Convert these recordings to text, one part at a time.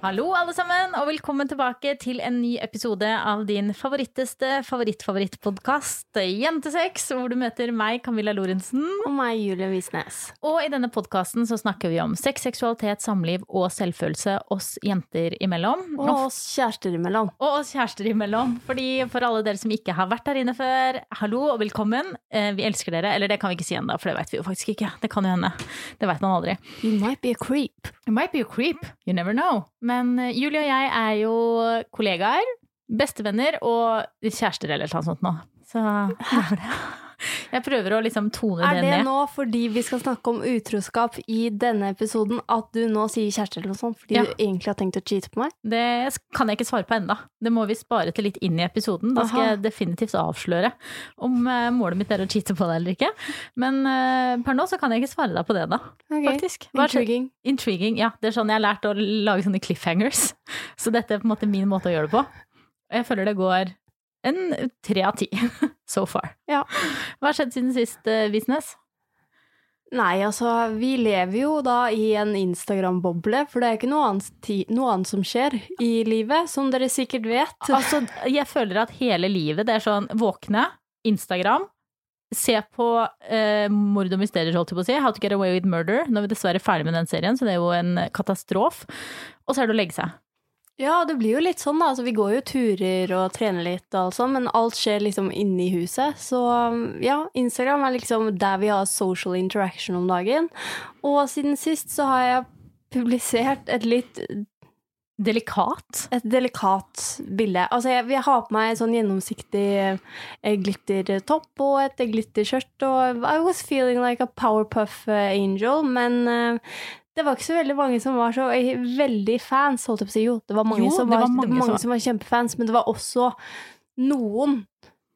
Hallo, alle sammen, og velkommen tilbake til en ny episode av din favoritteste favoritt-favorittpodkast, Jentesex, hvor du møter meg, Camilla Lorentzen. Og meg, Julie Visnes. Og i denne podkasten så snakker vi om sex, seksualitet, samliv og selvfølelse oss jenter imellom. Og oss kjærester imellom. Og oss kjærester imellom. Fordi for alle dere som ikke har vært der inne før, hallo og velkommen. Eh, Vi elsker dere. Eller det kan vi ikke si ennå, for det vet vi jo faktisk ikke. Det kan jo hende. Det vet man aldri. You might be a creep. You might be a creep. You never know. Men eh, Julie og jeg er jo kollegaer, bestevenner og kjærester eller noe sånt nå. Så det er det. Jeg prøver å liksom tone Er det det nå fordi vi skal snakke om utroskap i denne episoden at du nå sier kjæreste eller noe sånt fordi Ja. du egentlig har tenkt å cheate på meg? Det kan jeg ikke svare på enda. Det må vi spare til litt inn i episoden. Da skal Aha. jeg definitivt avsløre om eh, målet mitt er å cheate på deg eller ikke. Men uh, per nå så kan jeg ikke svare deg på det, da. Faktisk. Er det- Intriguing. Intriguing. Ja, det er sånn jeg har lært å lage sånne cliffhangers. Så dette er på en måte min måte å gjøre det på. Og jeg føler det går en tre av ti so far. Ja. Hva har skjedd siden sist, eh, Visnes? Nei, altså, vi lever jo da i en Instagram-boble, for det er ikke noe annet, noe annet som skjer i livet, som dere sikkert vet. Altså, jeg føler at hele livet, det er sånn våkne, Instagram, se på eh, mord og mysterier, holdt jeg på å si. How to get away with murder. Nå er vi dessverre ferdig med den serien, så det er jo en katastrof. Og så er det å legge seg. Ja, det blir jo litt sånn, da. Altså, vi går jo turer og trener litt og sånn, men alt skjer liksom inne i huset. Så ja, Instagram er liksom der vi har social interaction om dagen. Og siden sist så har jeg publisert et litt Delikat. et delikat bilde. Altså, jeg, jeg har på meg sånn gjennomsiktig eh, glittertopp og et glitterskjørt, og I was feeling like a powerpuff eh, angel, men eh, det var ikke så veldig mange som var så eh, veldig fans, holdt jeg på å si. Jo, det var mange, Jo, som, det var, var mange det som mange som var kjempefans, men det var også noen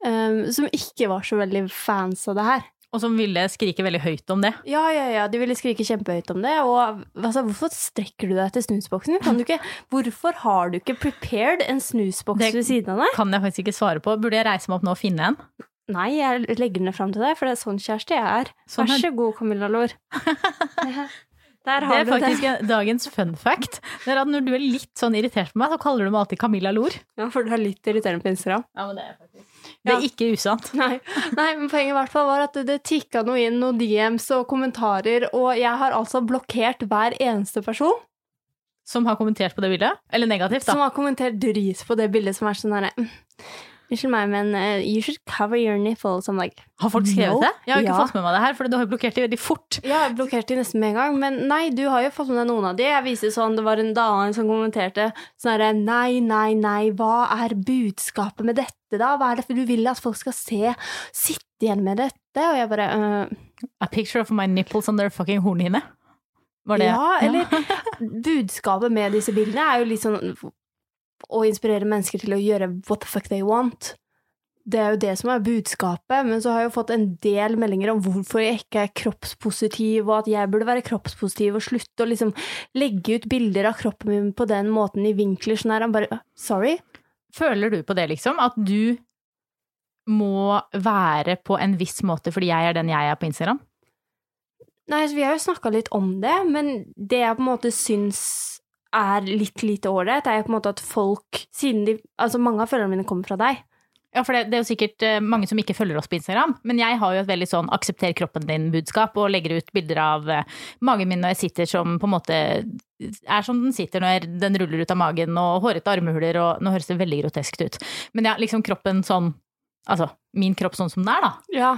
um, som ikke var så veldig fans av det her. Og som ville skrike veldig høyt om det. Ja, ja, ja, de ville skrike kjempehøyt om det, og altså, hvorfor strekker du deg til snusboksen? Kan du ikke, hvorfor har du ikke prepared en snusboks Det- ved siden av deg? Kan jeg faktisk ikke svare på. Burde jeg reise meg opp nå og finne en? Nei, jeg legger den fram til deg, for det er sånn kjæreste jeg er. Sånn Vær så god, Camilla Lår. Der Det er faktisk det. dagens fun fact. Det er at når du er litt sånn irritert på meg, så kaller du meg alltid Camilla Lor. Ja, for du er litt irriterende på Instagram. Ja, men det er faktisk Det er Ja. ikke usant. Nei, nei, men poenget i hvert fall var at det, det tikka noe inn, noen DMs og kommentarer, og jeg har altså blokkert hver eneste person Som har kommentert på det bildet. Eller negativt, da. som har kommentert drit på det bildet som er sånn herre mm, Unnskyld meg, men uh, you should cover your nipples. I'm like Har folk skrevet No. det? Jeg har ikke Ja. fått med meg det her, for du har jo blokkert det veldig fort. Ja, jeg blokkerte de nesten med en gang, men nei, du har jo fått med deg noen av de. Jeg viste sånn, det var en dame som kommenterte sånn herre Nei, nei, nei, hva er budskapet med dette, da? Hva er det for du vil at folk skal se? Sitte igjen med dette? Og jeg bare uh, A picture of my nipples on their fucking hornhinne. Var det Ja, eller Budskapet med disse bildene er jo litt sånn å inspirere mennesker til å gjøre what the fuck they want. Det er jo det som er budskapet, men så har jeg jo fått en del meldinger om hvorfor jeg ikke er kroppspositiv, og at jeg burde være kroppspositiv og slutte å liksom legge ut bilder av kroppen min på den måten i vinkler sånn her. Han bare Sorry? Føler du på det, liksom? At du må være på en viss måte fordi jeg er den jeg er på Instagram? Nei, altså, vi har jo snakka litt om det, men det jeg på en måte syns er litt lite ålreit, er jo på en måte at folk, siden de Altså, mange av følgerne mine kommer fra deg. Ja, for det, det er jo sikkert eh, mange som ikke følger oss på Instagram, men jeg har jo et veldig sånn aksepter kroppen din-budskap og legger ut bilder av eh, magen min når jeg sitter som på en måte er som den sitter når den ruller ut av magen og hårete armhuler og Nå høres det veldig groteskt ut, men ja, liksom kroppen sånn Altså min kropp sånn som den er, da. Ja.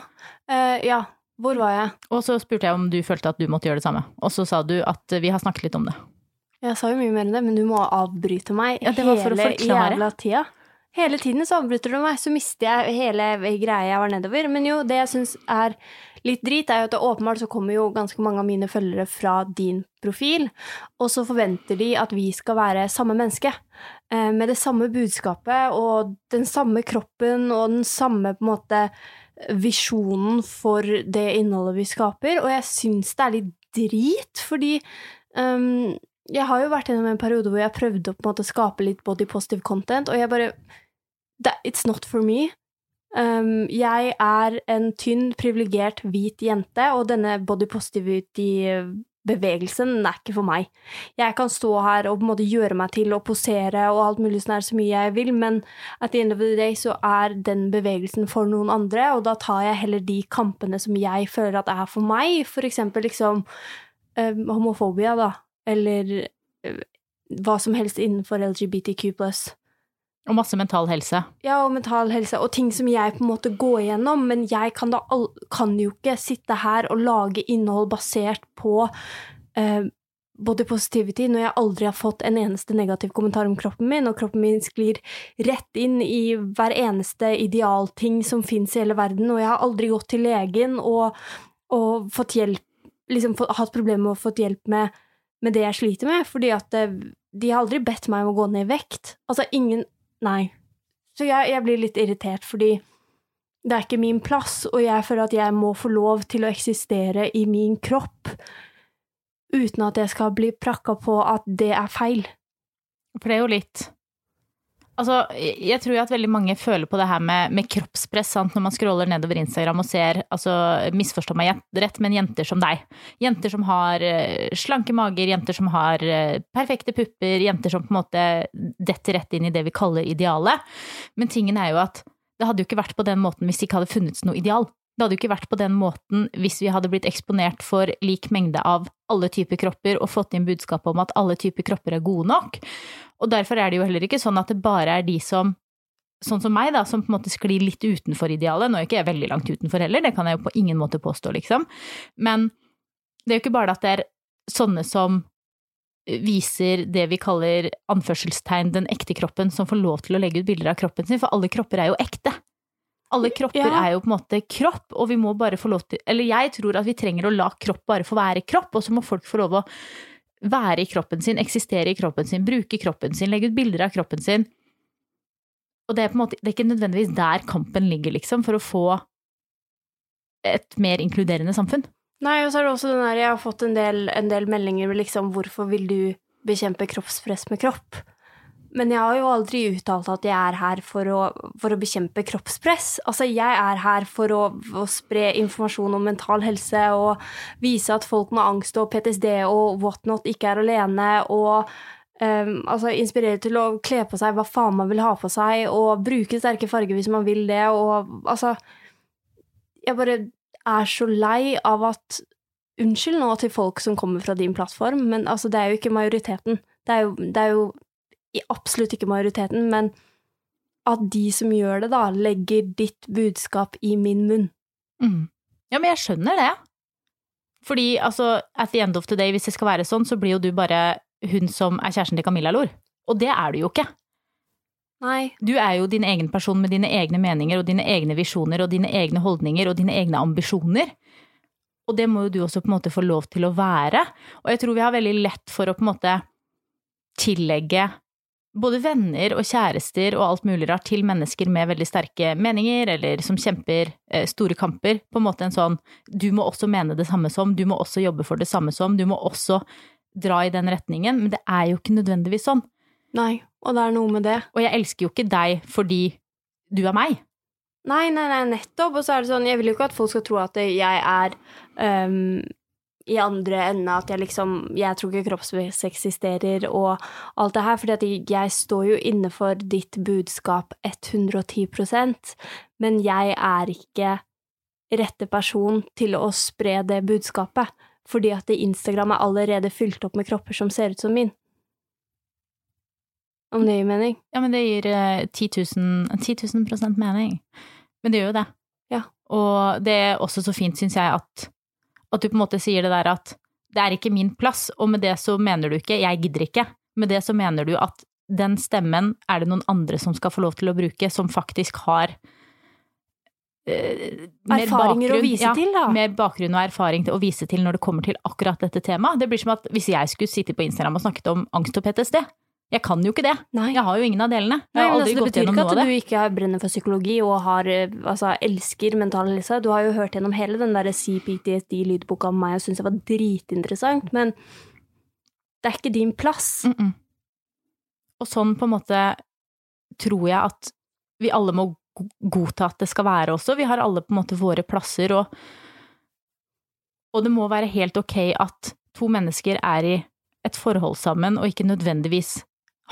Uh, ja. Hvor var jeg? Og så spurte jeg om du følte at du måtte gjøre det samme, og så sa du at vi har snakket litt om det. Jeg sa jo mye mer enn det, men du må avbryte meg Ja, det var for hele jævla tida. Hele tiden så avbryter du meg, så mister jeg hele greia jeg var nedover. Men jo, det jeg syns er litt drit, er jo at det åpenbart så kommer jo ganske mange av mine følgere fra din profil, og så forventer de at vi skal være samme menneske. eh, Med det samme budskapet og den samme kroppen og den samme på en måte visjonen for det innholdet vi skaper, og jeg syns det er litt drit, fordi Um, jeg har jo vært gjennom en periode hvor jeg prøvde å måte skape litt body positive content, og jeg bare It's not for me. Um, jeg er en tynn, privilegert, hvit jente, og denne body positivity-bevegelsen er ikke for meg. Jeg kan stå her og på en måte gjøre meg til og posere og alt mulig sånn her så mye jeg vil, men at the end of the day så er den bevegelsen for noen andre, og da tar jeg heller de kampene som jeg føler at er for meg, for eksempel liksom um, homofobia, da, eller uh, hva som helst innenfor LGBTQ pluss. Og masse mental helse. Ja, og mental helse, og ting som jeg på en måte går igjennom, men jeg kan, da kan jo ikke sitte her og lage innhold basert på eh, body positivity når jeg aldri har fått en eneste negativ kommentar om kroppen min, og kroppen min sklir rett inn i hver eneste idealting som fins i hele verden, og jeg har aldri gått til legen og, og fått hjelp Liksom hatt problemer med å få hjelp med, med det jeg sliter med, fordi at eh, de har aldri bedt meg om å gå ned i vekt. Altså, ingen Nei. Så jeg, jeg blir litt irritert, fordi det er ikke min plass, og jeg føler at jeg må få lov til å eksistere i min kropp uten at jeg skal bli prakka på at det er feil. For det er jo litt Altså, jeg tror jo at veldig mange føler på det her med, med kroppspress sant? når man scroller nedover Instagram og ser, altså misforstå meg rett, men jenter som deg. Jenter som har uh, slanke mager, jenter som har uh, perfekte pupper, jenter som på en måte detter rett inn i det vi kaller idealet. Men tingen er jo at det hadde jo ikke vært på den måten hvis det ikke hadde funnes noe ideal. Det hadde jo ikke vært på den måten hvis vi hadde blitt eksponert for lik mengde av alle typer kropper og fått inn budskapet om at alle typer kropper er gode nok. Og derfor er det jo heller ikke sånn at det bare er de som Sånn som meg, da, som på en måte sklir litt utenfor idealet. Nå er ikke jeg veldig langt utenfor heller, det kan jeg jo på ingen måte påstå, liksom. Men det er jo ikke bare at det er sånne som viser det vi kaller anførselstegn den ekte kroppen, som får lov til å legge ut bilder av kroppen sin, for alle kropper er jo ekte. Alle kropper ja. er jo på en måte kropp, og vi må bare få lov til Eller jeg tror at vi trenger å la kropp bare få være kropp, og så må folk få lov å være i kroppen sin, eksistere i kroppen sin, bruke kroppen sin, legge ut bilder av kroppen sin. Og det er på en måte, det er ikke nødvendigvis der kampen ligger, liksom, for å få et mer inkluderende samfunn. Nei, og så er det også den der, jeg har fått en del, en del meldinger med liksom, hvorfor vil du bekjempe kroppspress med kropp? Men jeg har jo aldri uttalt at jeg er her for å, for å bekjempe kroppspress. Altså, jeg er her for å, å, spre informasjon om mental helse og vise at folk med angst og PTSD og whatnot ikke er alene, og um, altså, inspirere til å kle på seg hva faen man vil ha på seg, og bruke sterke farger hvis man vil det, og altså Jeg bare er så lei av at Unnskyld nå til folk som kommer fra din plattform, men altså, det er jo ikke majoriteten. Det er jo, det er jo absolutt ikke majoriteten, men at de som gjør det, da, legger ditt budskap i min munn. Mm. Ja, men jeg skjønner det. Fordi altså, at the end of the day, hvis det skal være sånn, så blir jo du bare hun som er kjæresten til Camilla Lor. Og det er du jo ikke. Nei. Du er jo din egen person med dine egne meninger og dine egne visjoner og dine egne holdninger og dine egne ambisjoner. Og det må jo du også på en måte få lov til å være. Og jeg tror vi har veldig lett for å på en måte tillegge både venner og kjærester og alt mulig rart til mennesker med veldig sterke meninger, eller som kjemper eh, store kamper. På en måte en sånn du må også mene det samme som, du må også jobbe for det samme som, du må også dra i den retningen. Men det er jo ikke nødvendigvis sånn. Nei, og det er noe med det. Og jeg elsker jo ikke deg fordi du er meg. Nei, nei, nei, nettopp. Og så er det sånn, jeg vil jo ikke at folk skal tro at jeg er um, i andre enden at jeg liksom Jeg tror ikke kroppspress eksisterer og alt det her, fordi jeg står jo inne for ditt budskap 110% men jeg er ikke rette person til å spre det budskapet, fordi at Instagram er allerede fylt opp med kropper som ser ut som min. Om det gir mening? Ja, men det gir uh, 10 000, 10 000 mening. Men det gjør jo det. Ja. Og det er også så fint, syns jeg, at at du på en måte sier det der at det er ikke min plass, og med det så mener du ikke jeg gidder ikke. Med det så mener du at den stemmen er det noen andre som skal få lov til å bruke, som faktisk har eh, Erfaringer bakgrunn, å vise ja, til, da. Mer bakgrunn og erfaring til å vise til når det kommer til akkurat dette temaet. Det blir som at hvis jeg skulle sitte på Instagram og snakket om angst og PTSD, jeg kan jo ikke det. Nei. Jeg har jo ingen av delene. Aldri altså, det. Betyr ikke at du ikke brenner for psykologi og har, eh, altså, elsker mental helse. Du har jo hørt gjennom hele den der CPTSD-lydboka om meg og syntes det var dritinteressant, men Det er ikke din plass. Mm -mm. Og sånn på en måte tror jeg at vi alle må godta at det skal være også. Vi har alle på en måte våre plasser, og, og det må være helt ok at to mennesker er i et forhold sammen og ikke nødvendigvis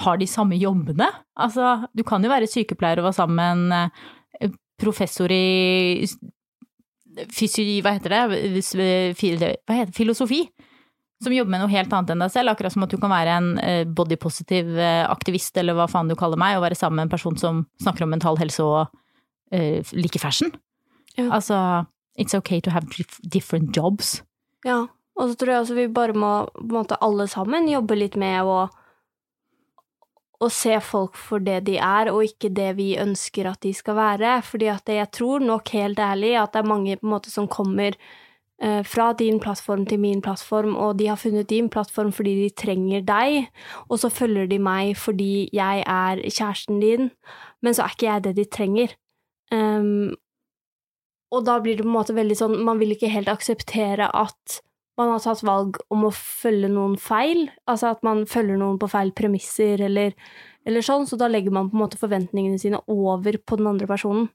har de samme jobbene. Altså, du kan jo være sykepleier og være sammen med en eh, professor i fysi... Hva heter det? Hva heter? Filosofi som jobber med noe helt annet enn deg selv, akkurat som at du kan være en eh, bodypositiv eh, aktivist, eller hva faen du kaller meg, og være sammen med en person som snakker om mental helse og uh, liker fashion. Ja. Altså, it's okay to have different jobs. Ja, og så tror jeg også vi bare må på en måte alle sammen jobbe litt med å, å se folk for det de er, og ikke det vi ønsker at de skal være. Fordi at jeg tror nok helt ærlig at det er mange på en måte som kommer eh, fra din plattform til min plattform, og de har funnet din plattform fordi de trenger deg, og så følger de meg fordi jeg er kjæresten din, men så er ikke jeg det de trenger. Um, og da blir det på en måte veldig sånn Man vil ikke helt akseptere at man har tatt valg om å følge noen feil, altså at man følger noen på feil premisser eller, eller sånn, så da legger man på en måte forventningene sine over på den andre personen.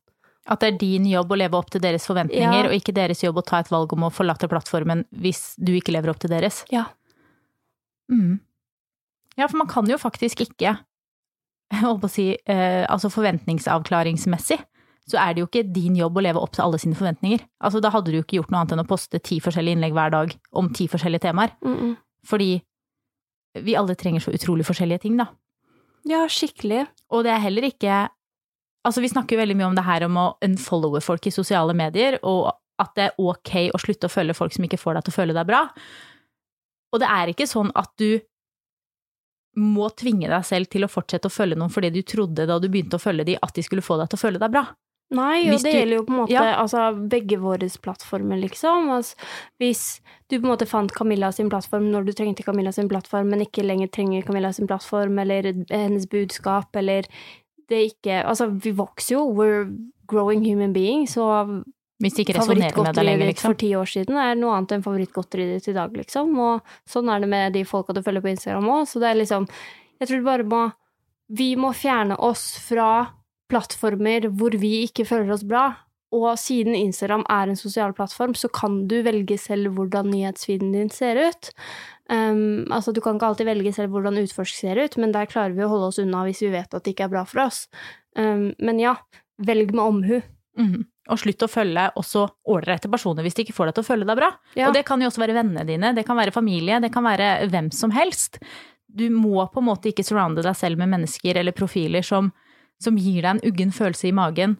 At det er din jobb å leve opp til deres forventninger, Ja. og ikke deres jobb å ta et valg om å forlate plattformen hvis du ikke lever opp til deres. Ja. Mm. Ja, for man kan jo faktisk ikke, jeg holdt på å si, eh, altså forventningsavklaringsmessig, så er det jo ikke din jobb å leve opp til alle sine forventninger. Altså, da hadde du jo ikke gjort noe annet enn å poste ti forskjellige innlegg hver dag om ti forskjellige temaer. Mm-mm. Fordi vi alle trenger så utrolig forskjellige ting, da. Ja, skikkelig. Og det er heller ikke Altså, vi snakker jo veldig mye om det her om å unfollowe folk i sosiale medier, og at det er ok å slutte å følge folk som ikke får deg til å føle deg bra. Og det er ikke sånn at du må tvinge deg selv til å fortsette å følge noen fordi du trodde da du begynte å følge dem, at de skulle få deg til å føle deg bra. Nei, og Hvis det du- gjelder jo på en måte Ja. altså, begge våre plattformer, liksom. Altså, hvis du på en måte fant Camilla sin plattform når du trengte Camilla sin plattform, men ikke lenger trenger Camilla sin plattform, eller hennes budskap, eller det ikke Altså, vi vokser jo. We're growing human beings, og Hvis det ikke resonnerer med deg favorittgodteriet lenger, ditt for liksom. ti år siden er noe annet enn favorittgodteriet ditt i dag, liksom. Og sånn er det med de folka du følger på Instagram òg. Så det er liksom Jeg tror bare må Vi må fjerne oss fra plattformer hvor vi ikke føler oss bra. Og siden Instagram er en sosial plattform, så kan du velge selv hvordan nyhetsfeeden din ser ut. Um, altså, du kan ikke alltid velge selv hvordan utforsk ser ut, men der klarer vi å holde oss unna hvis vi vet at det ikke er bra for oss. Um, men ja, velg med omhu. Mhm. Og slutt å følge også ålreite personer hvis de ikke får deg til å følge deg bra. Ja. Og det kan jo også være vennene dine, det kan være familie, det kan være hvem som helst. Du må på en måte ikke surrounde deg selv med mennesker eller profiler som, som gir deg en uggen følelse i magen,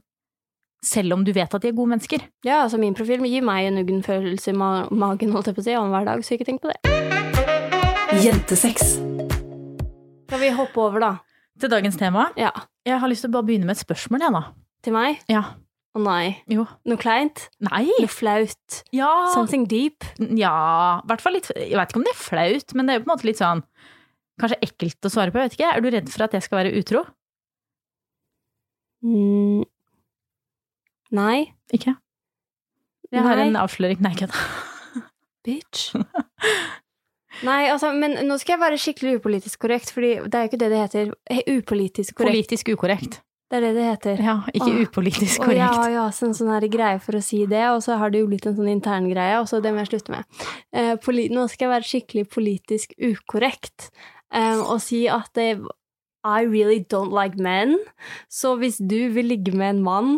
selv om du vet at de er gode mennesker. Ja, altså min profil gir meg en uggen følelse i ma magen, holdt jeg på å si, annenhver dag, så ikke tenk på det. Jentesex. Skal vi hoppe over, da? Til dagens tema. Ja. Jeg har lyst til å bare begynne med et spørsmål, jeg, da. Til meg? Ja. Å nei. Jo. Noe kleint? Nei! Noe flaut? Ja! Something deep? Ja, i hvert fall litt Jeg vet ikke om det er flaut, men det er jo på en måte litt sånn Kanskje ekkelt å svare på, jeg vet ikke. Er du redd for at jeg skal være utro? Mm. Nei. Ikke? Jeg har Nei. en avsløring. Nei, kødda. Bitch. Nei, altså, men nå skal jeg være skikkelig upolitisk korrekt, fordi det er jo ikke det det heter. Upolitisk korrekt. Politisk ukorrekt. Det er det det heter. Ja, ikke Åh. upolitisk Og jeg korrekt. har jo også en sånn her greie for å si det, og så har det jo blitt en sånn intern greie, og så det må jeg slutte med. Eh, nå skal jeg være skikkelig politisk ukorrekt eh, og si at det, I really don't like men, så hvis du vil ligge med en mann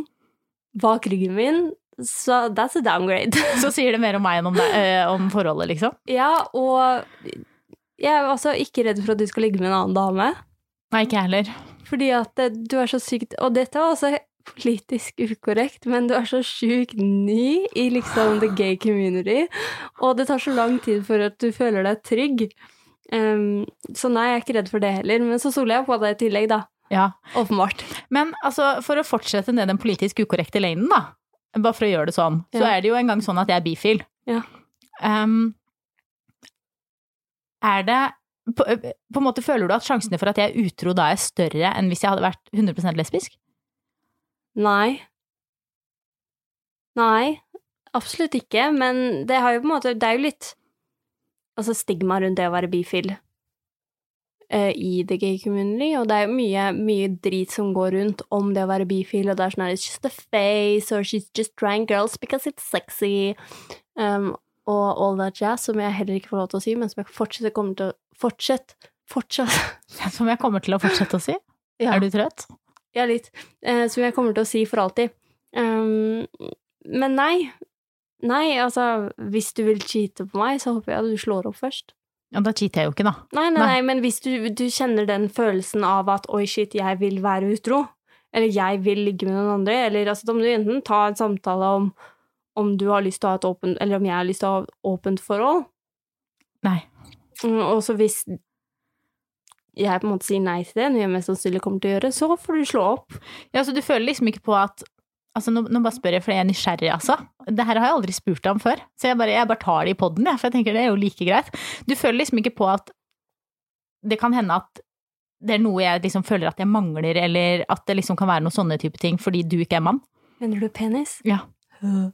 bak ryggen min, så that's a downgrade. Så sier det mer om meg enn om, deg, øh, om forholdet, liksom. ja, og jeg er altså ikke redd for at du skal ligge med en annen dame, Nei, ikke jeg heller. fordi at eh, du er så sykt Og dette var også politisk ukorrekt, men du er så sjukt ny i liksom the gay community, og det tar så lang tid for at du føler deg trygg. Um, så nei, jeg er ikke redd for det heller. Men så soler jeg på det i tillegg, da. Ja. Åpenbart. Men altså, for å fortsette ned den politisk ukorrekte lanen, da. Bare for å gjøre det sånn. Så er det jo en gang sånn at jeg er bifil. Ja. Um, er det på, på en måte Føler du at sjansene for at jeg er utro da er større enn hvis jeg hadde vært 100% lesbisk? Nei. Nei, absolutt ikke. Men det har jo måte Det er jo litt altså stigma rundt det å være bifil. uh, i the gay community, og det er mye, mye drit som går rundt om det å være bifil, og det er sånn her It's just a face, or she's just trying girls because it's sexy, um, og all that jazz, som jeg heller ikke får lov til å si, men som jeg fortsatt kommer til å Fortsett, fortsatt Som jeg kommer til å fortsette å si. Ja. Er du trøtt? Ja, litt. Uh, som jeg kommer til å si for alltid. Um, men nei. Nei, altså, hvis du vil cheate på meg, så håper jeg at du slår opp først. Ja, da cheater jeg jo ikke, da. Nei, nei, Nei. men hvis du, du kjenner den følelsen av at oi, shit, jeg vil være utro, eller jeg vil ligge med noen andre, eller altså, da må du enten ta en samtale om om du har lyst til å ha et åpent, eller om jeg har lyst til å ha et åpent forhold. Nei. Mm, Og så hvis jeg på en måte sier nei til det, noe jeg mest sannsynlig kommer til å gjøre, så får du slå opp. Ja, så du føler liksom ikke på at Altså, nå, nå bare spør jeg for jeg er nysgjerrig, altså. Det her har jeg aldri spurt om før, så jeg bare, jeg bare tar det i poden, jeg, for jeg tenker det er jo like greit. Du føler liksom ikke på at det kan hende at det er noe jeg liksom føler at jeg mangler, eller at det liksom kan være noen sånne type ting fordi du ikke er mann? Mener du penis? Ja.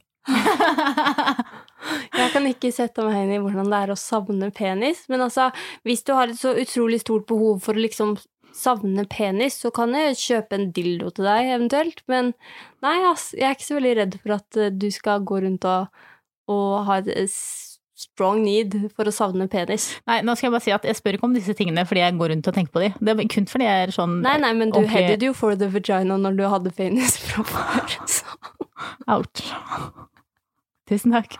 Jeg kan ikke sette meg inn i hvordan det er å savne penis, men altså, hvis du har et så utrolig stort behov for å liksom savne penis, så kan jeg kjøpe en dildo til deg eventuelt, men nei, ass, jeg er ikke så veldig redd for at eh, du skal gå rundt og, og ha et eh, strong need for å savne penis. Nei, nå skal jeg bare si at jeg spør ikke om disse tingene fordi jeg går rundt og tenker på de. Det er kun fordi jeg er sånn Nei, nei, men du okay. headed jo for the vagina når du hadde penis fra før, så Ouch. Tusen takk.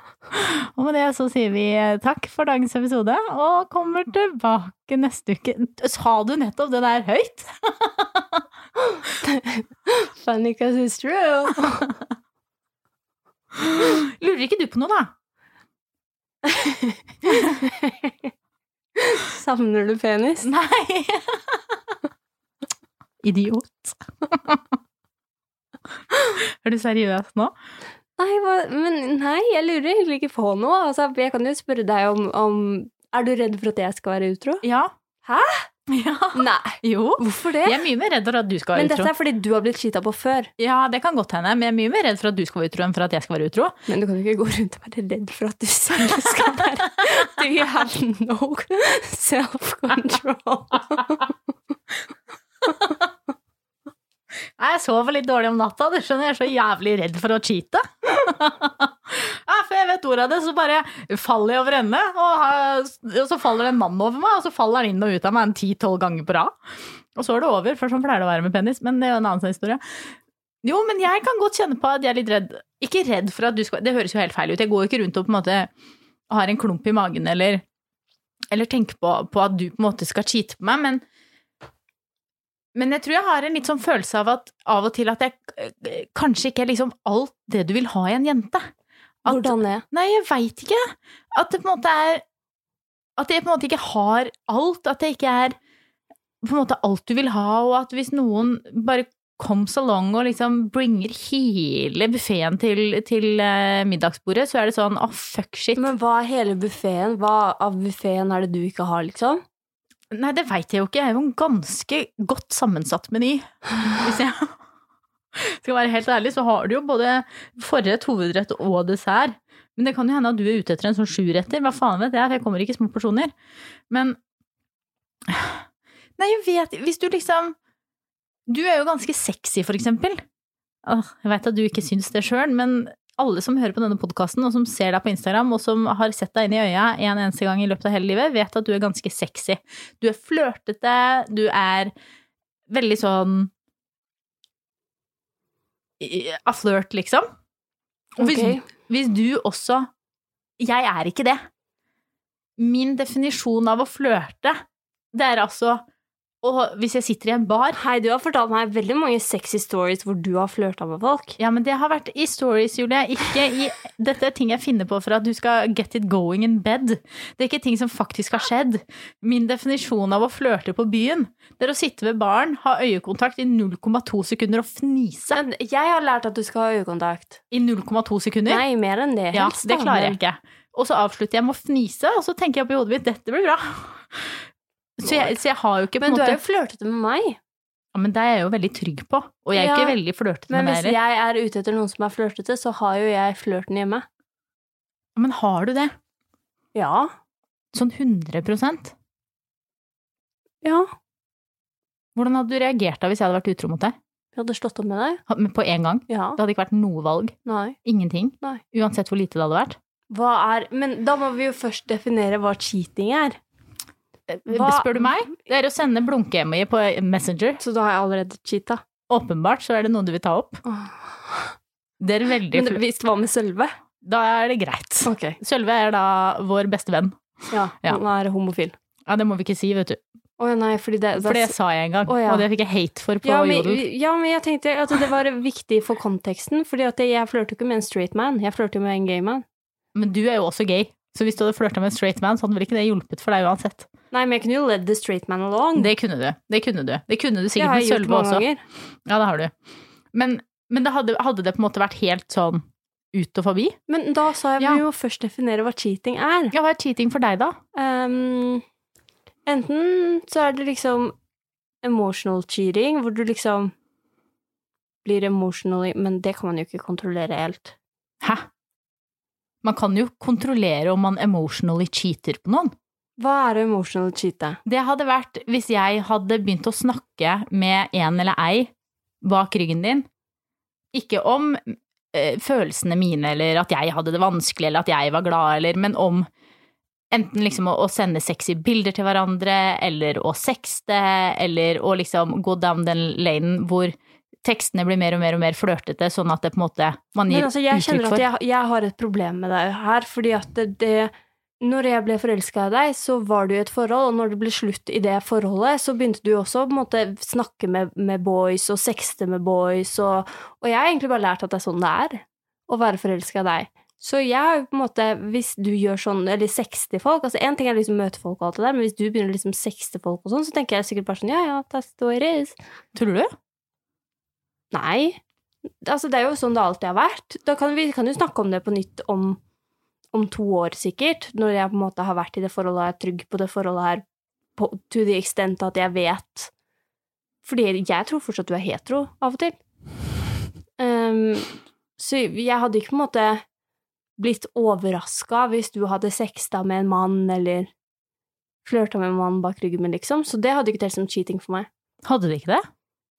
Og med det så sier vi takk for dagens episode, og kommer tilbake neste uke. Sa du nettopp det der høyt? funny because it's true. Lurer ikke du på noe, da? Savner du penis? Nei. Idiot. Er du seriøs nå? Nei, hva, men nei, jeg lurer egentlig ikke på noe. Altså, jeg kan jo spørre deg om, om Er du redd for at jeg skal være utro? Ja. Hæ? Ja. Nei. Jo. Hvorfor det? Jeg er mye mer redd for at du skal være men være dette utro. er fordi du har blitt cheata på før. Ja, det kan godt hende, men jeg er mye mer redd for at du skal være utro enn for at jeg skal være utro. Men du kan jo ikke gå rundt og være redd for at du selv skal være you have no self-control? Jeg sover litt dårlig om natta, du skjønner, jeg er så jævlig redd for å cheate. ja, før jeg vet ordet av det, så bare faller jeg over ende, og, og så faller det en mann over meg, og så faller han inn og ut av meg en ti-tolv ganger på rad. Og så er det over, for sånn pleier det å være med penis, men det er jo en annen sånn historie. Jo, men jeg kan godt kjenne på at jeg er litt redd. Ikke redd for at du skal Det høres jo helt feil ut. Jeg går jo ikke rundt og på en måte har en klump i magen eller, eller tenker på, på at du på en måte skal cheate på meg, men men jeg tror jeg har en litt sånn følelse av at av og til at jeg eh, kanskje ikke er liksom alt det du vil ha i en jente. At, Hvordan det? Nei, jeg veit ikke. At det på en måte er At jeg på en måte ikke har alt. At det ikke er på en måte alt du vil ha, og at hvis noen bare comes along og liksom bringer hele buffeen til, til eh, middagsbordet, så er det sånn åh, fuck shit. Men hva er hele buffeen? Hva av buffeen er det du ikke har, liksom? Nei, det veit jeg jo ikke. Jeg er jo en ganske godt sammensatt meny. Hvis jeg skal være helt ærlig, så har du jo både forrett, hovedrett og dessert. Men det kan jo hende at du er ute etter en sånn sjuretter. Hva faen vet jeg, for jeg kommer ikke i små porsjoner. Men Nei, jeg vet Hvis du liksom Du er jo ganske sexy, for eksempel. Jeg veit at du ikke syns det sjøl, men alle som hører på denne podkasten, og som ser deg på Instagram, og som har sett deg inn i øya en eneste gang i løpet av hele livet, vet at du er ganske sexy. Du er flørtete, du er veldig sånn A flirt, liksom. Og hvis, okay. hvis du også Jeg er ikke det. Min definisjon av å flørte, det er altså Og hvis jeg sitter i en bar Hei, du har fortalt meg veldig mange sexy stories hvor du har flørta med folk. Ja, men det har vært i stories, Julie. Ikke i Dette er ting jeg finner på for at du skal get it going in bed. Det er ikke ting som faktisk har skjedd. Min definisjon av å flørte på byen, det er å sitte ved baren, ha øyekontakt i 0,2 sekunder og fnise. Men jeg har lært at du skal ha øyekontakt. I 0,2 sekunder? Nei, mer enn det. ja, det klarer jeg ikke. Og så avslutter jeg med å fnise, og så tenker jeg på hodet mitt dette blir bra. Så jeg, så jeg har jo ikke Men du måte er jo flørtete med meg. ja, Men det er jeg jo veldig trygg på. Og jeg er Ja, ikke veldig flørtete Men med hvis deg heller. jeg er ute etter noen som er flørtete, så har jo jeg flørten hjemme. Ja, Men har du det? Ja. Sånn 100% Ja, Hvordan hadde du reagert da hvis jeg hadde vært utro mot deg? jeg hadde slått opp med deg. Men På en gang? Ja. Det hadde ikke vært noe valg? Nei. Ingenting? Nei. Uansett hvor lite det hadde vært? Hva er Men da må vi jo først definere hva cheating er. Hva- Spør du meg? Det er å sende blunke-emoji på Messenger. Så da har jeg allerede cheata. Åpenbart så er det noe du vil ta opp. Det er veldig Men hvis det var med Sølve Da er det greit. Okay. Sølve er da vår beste venn. Ja, Ja. han er homofil. Ja, det må vi ikke si, vet du. Oh, nei, fordi det, For det sa jeg en gang, oh, ja. og det fikk jeg hate for på ja men, Jodel. ja, men jeg tenkte at det var viktig for konteksten, fordi at jeg flørter ikke med en straight man, jeg flørter med en gay man. Men du er jo også gay, så hvis du hadde flørta med en straight man, så hadde vel ikke det hjulpet for deg uansett. Nei, men jeg kunne jo led the straight man along. Det kunne du. Det kunne du. Det kunne du sikkert med Sølve også. ganger. Ja, det har du. Men, men det hadde, hadde det på en måte vært helt sånn ut og forbi? Men da sa jeg Ja. vi må først definere hva cheating er. Ja, hva er cheating for deg, da? Um, enten så er det liksom emotional cheating, hvor du liksom blir emotionally Men det kan man jo ikke kontrollere helt. Hæ? Man kan jo kontrollere om man emotionally cheater på noen. Hva er emotional cheate? Det hadde vært hvis jeg hadde begynt å snakke med en eller ei bak ryggen din. Ikke om eh, følelsene mine, eller at jeg hadde det vanskelig, eller at jeg var glad, eller, men om enten liksom å, å sende sexy bilder til hverandre, eller å sexte, eller å liksom gå down den lanen hvor tekstene blir mer og mer og mer flørtete, sånn at det på en måte man gir Men altså, jeg kjenner at jeg, jeg har et problem med deg her, fordi at det, det Når jeg ble forelska i deg, så var du i et forhold, og når det ble slutt i det forholdet, så begynte du også å snakke med, med boys og sexte med boys, og, og jeg har egentlig bare lært at det er sånn det er å være forelska i deg. Så jeg har jo på en måte, hvis du gjør sånn, eller sexter folk altså En ting er liksom møte folk og alt det der, men hvis du begynner liksom sexte folk og sånn, så tenker jeg sikkert bare sånn ja, ja, that's the way it is. Tror du? Nei. Altså, det er jo sånn det alltid har vært. Da kan vi kan jo snakke om det på nytt om, om to år, sikkert. Når jeg på en måte har vært i det forholdet og er trygg på det forholdet her på, to the extent at jeg vet Fordi jeg tror fortsatt du er hetero av og til. Um, så jeg hadde ikke på en måte blitt overraska hvis du hadde sexta med en mann eller flørta med en mann bak ryggen min, liksom. Så det hadde ikke telt som cheating for meg. Hadde det ikke det?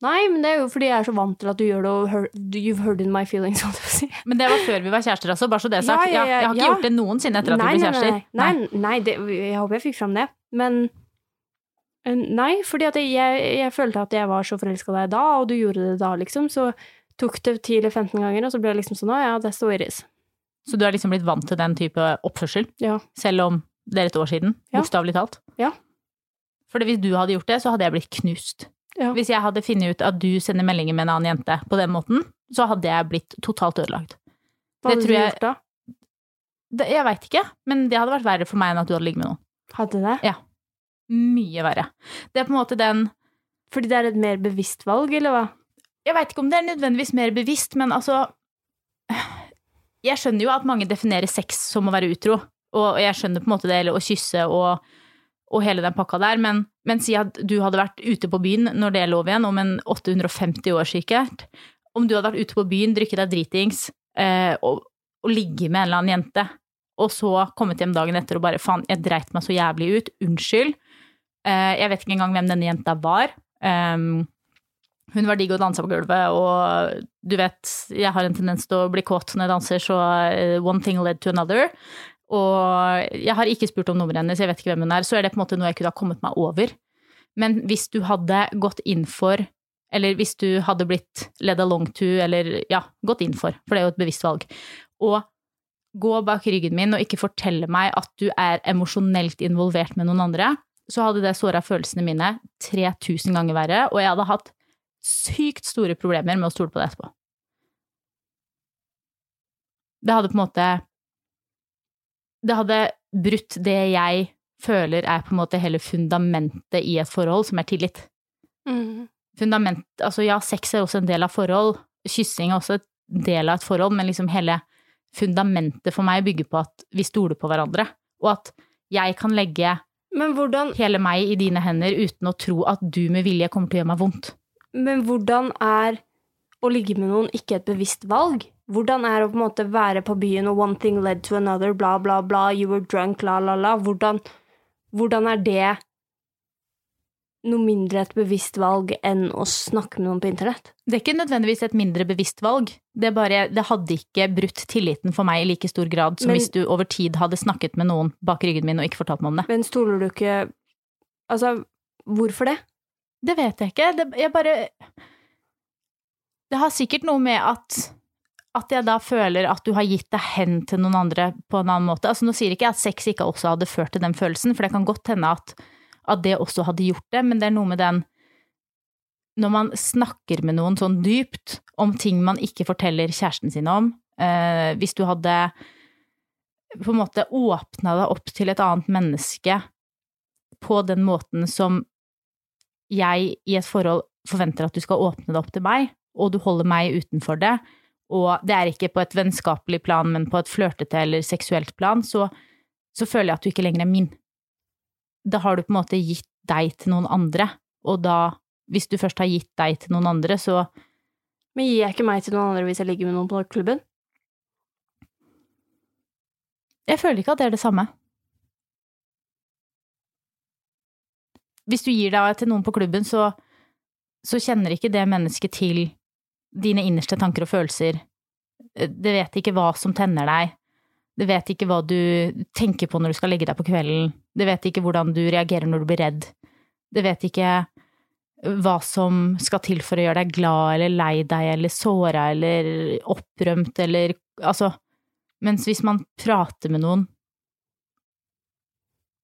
Nei, men det er jo fordi jeg er så vant til at du gjør det, og you've heard in my feelings, jeg å si. Men det var før vi var kjærester, altså. Bare så det er sagt. Ja, ja, ja, jeg har ikke gjort det noensinne etter at nei, vi ble kjærester. Nei, nei, nei det, jeg håper jeg fikk fram det. Men nei, fordi at jeg, jeg følte at jeg var så forelska i deg da, og du gjorde det da, liksom. Så tok det 10 eller 15 ganger, og så ble jeg liksom sånn, å ja, that's the way it. Så du har liksom blitt vant til den type oppførsel, Ja. selv om det er et år siden? Bokstavelig talt? Ja. For hvis du hadde gjort det, så hadde jeg blitt knust. Ja. Hvis jeg hadde funnet ut at du sender meldinger med en annen jente på den måten, så hadde jeg blitt totalt ødelagt. Hva Det hadde tror du jeg- gjort da? Det, jeg veit ikke, men det hadde vært verre for meg enn at du hadde ligget med noen. Hadde det? Ja. Mye verre. Det er på en måte den Fordi det er et mer bevisst valg, eller hva? Jeg veit ikke om det er nødvendigvis mer bevisst, men altså Jeg skjønner jo at mange definerer sex som å være utro, og jeg skjønner på en måte det, eller å kysse og, og hele den pakka der, men, men si at du hadde vært ute på byen når det er lov igjen, om en 850 år sikkert. Om du hadde vært ute på byen, drukket deg dritings eh, og, og ligget med en eller annen jente, og så kommet hjem dagen etter og bare faen, jeg dreit meg så jævlig ut, unnskyld. Eh, jeg vet ikke engang hvem denne jenta var. Um, hun var digg og dansa på gulvet, og du vet, jeg har en tendens til å bli kåt når jeg danser, så eh, one thing led to another. Og jeg har ikke spurt om nummeret hennes, jeg vet ikke hvem hun er, så er det på en måte noe jeg kunne ha kommet meg over. Men hvis du hadde gått inn for, eller hvis du hadde blitt led along to, eller ja, gått inn for, for det er jo et bevisst valg, og gå bak ryggen min og ikke fortelle meg at du er emosjonelt involvert med noen andre, så hadde det såra følelsene mine 3000 ganger verre, og jeg hadde hatt sykt store problemer med å stole på det etterpå. Det hadde på en måte Det hadde brutt det jeg føler er på en måte hele fundamentet i et forhold, som er tillit. Fundament Altså ja, sex er også en del av forhold, kyssing er også en del av et forhold, men liksom hele fundamentet for meg bygger på at vi stoler på hverandre, og at jeg kan legge Men hvordan, hele meg i dine hender uten å tro at du med vilje kommer til å gjøre meg vondt. men hvordan er å ligge med noen ikke et bevisst valg? Hvordan er det å på en måte være på byen og one thing led to another, bla, bla, bla, you were drunk, la, la, la. Hvordan, hvordan er det noe mindre et bevisst valg enn å snakke med noen på internett. Det er ikke nødvendigvis et mindre bevisst valg. Det, bare, det hadde ikke brutt tilliten for meg i like stor grad som Men- hvis du over tid hadde snakket med noen bak ryggen min og ikke fortalt meg om det. Men stoler du ikke Altså, hvorfor det? Det vet jeg ikke. Det, jeg bare Det har sikkert noe med at at jeg da føler at du har gitt deg hen til noen andre på en annen måte. Altså Nå sier ikke jeg at sex ikke også hadde ført til den følelsen, for det kan godt hende at, at det også hadde gjort det, men det er noe med den Når man snakker med noen sånn dypt om ting man ikke forteller kjæresten sin om eh, Hvis du hadde på en måte åpna deg opp til et annet menneske på den måten som jeg i et forhold forventer at du skal åpne deg opp til meg, og du holder meg utenfor det, og det er ikke på et vennskapelig plan, men på et flørtete eller seksuelt plan, så, så føler jeg at du ikke lenger er min. Da har du på en måte gitt deg til noen andre, og da, hvis du først har gitt deg til noen andre, så Men gir jeg ikke meg til noen andre hvis jeg ligger med noen på klubben? Jeg føler ikke at det er det samme. Hvis du gir deg til noen på klubben, så, så kjenner ikke det mennesket til dine innerste tanker og følelser. Det vet ikke hva som tenner deg. Det vet ikke hva du tenker på når du skal legge deg på kvelden. Det vet ikke hvordan du reagerer når du blir redd. Det vet ikke hva som skal til for å gjøre deg glad eller lei deg eller såra eller opprømt eller Altså, mens hvis man prater med noen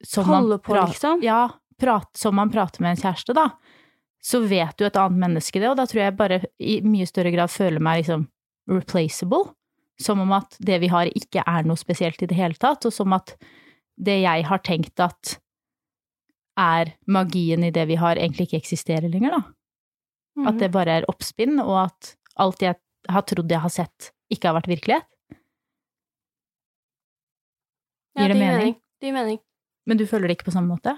som man Holder på, prater, liksom? Ja, prat, som man prater med en kjæreste, da, så vet jo et annet menneske det, og da tror jeg bare i mye større grad føler meg liksom replaceable. Som om at det vi har ikke er noe spesielt i det hele tatt, og som at det jeg har tenkt at er magien i det vi har, egentlig ikke eksisterer lenger, da. Mm. At det bare er oppspinn, og at alt jeg har trodd jeg har sett, ikke har vært virkelighet. Ja, det, det mening? Det gir mening. Men du føler det ikke på samme måte?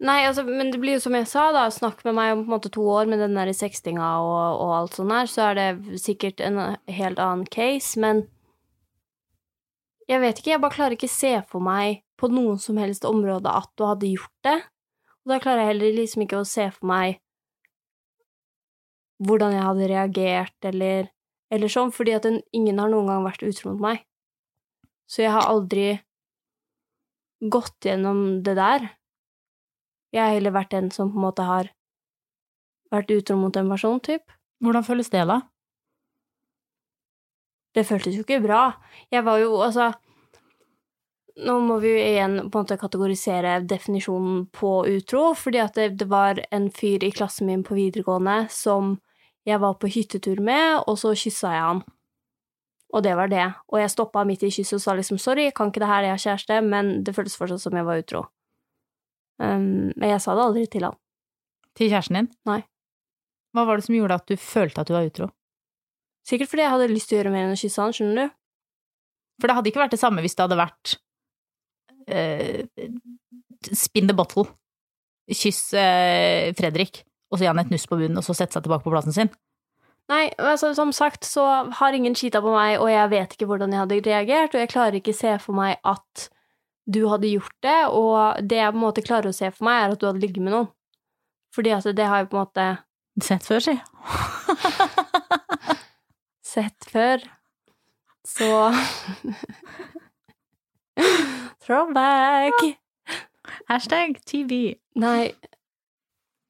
Nei, altså, men det blir jo som jeg sa, da, snakk med meg om på en måte to år med den der sextinga og, og alt sånt her, så er det sikkert en helt annen case, men jeg vet ikke, jeg bare klarer ikke se for meg på noen som helst område at du hadde gjort det, og da klarer jeg heller liksom ikke å se for meg hvordan jeg hadde reagert, eller, eller sånn, fordi at den, ingen har noen gang vært utro mot meg. Så jeg har aldri gått gjennom det der. Jeg har heller vært den som på en måte har vært utro mot en person, typ. Hvordan føles det, da? Det føltes jo ikke bra. Jeg var jo, altså Nå må vi jo igjen på en måte kategorisere definisjonen på utro, fordi at det, det var en fyr i klassen min på videregående som jeg var på hyttetur med, og så kyssa jeg han. Og det var det. Og jeg stoppa midt i kysset og sa liksom sorry, jeg kan ikke det her, jeg har kjæreste, men det føltes fortsatt som jeg var utro. Um, men jeg sa det aldri til han. Til kjæresten din? Nei. Hva var det som gjorde at du følte at du var utro? Sikkert fordi jeg hadde lyst til å gjøre mer enn å kysse han, skjønner du? For det hadde ikke vært det samme hvis det hadde vært uh, spin the bottle. Kyss uh, Fredrik, og så gi han et nuss på bunnen, og så sette seg tilbake på plassen sin. Nei, altså som sagt så har ingen cheata på meg, og jeg vet ikke hvordan jeg hadde reagert, og jeg klarer ikke se for meg at du hadde gjort det, og det jeg på en måte klarer å se for meg, er at du hadde ligget med noen. Fordi at det har jeg på en måte Sett før, si. sett før. Så Throwback! Hashtag TV. Nei.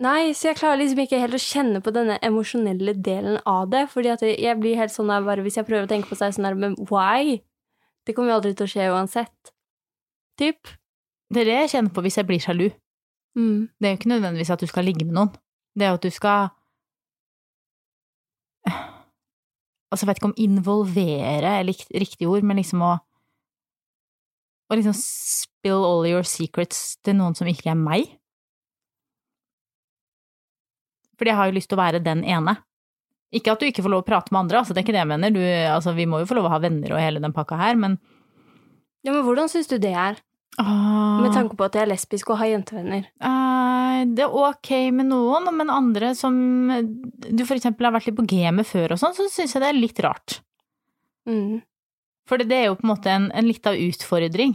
Nei, så jeg klarer liksom ikke helt å kjenne på denne emosjonelle delen av det, fordi at jeg blir helt sånn der bare Hvis jeg prøver å tenke på seg sånn der, men why? Det kommer jo aldri til å skje uansett. Typ. Det er det jeg kjenner på hvis jeg blir sjalu. Mm. Det er jo ikke nødvendigvis at du skal ligge med noen. Det er jo at du skal Altså, jeg vet ikke om involvere er riktig ord, men liksom å Å liksom spill all your secrets til noen som ikke er meg. Fordi jeg har jo lyst til å være den ene. Ikke at du ikke får lov å prate med andre, altså, det er ikke det jeg mener. Du, altså, vi må jo få lov å ha venner og hele den pakka her, men Ja, men hvordan syns du det er? Ah, Med tanke på at jeg er lesbisk og har jentevenner. Eh, det er ok med noen, men andre som du for eksempel har vært litt på gamet før og sånn, så syns jeg det er litt rart. Mm. For det er jo på en måte en, en lita utfordring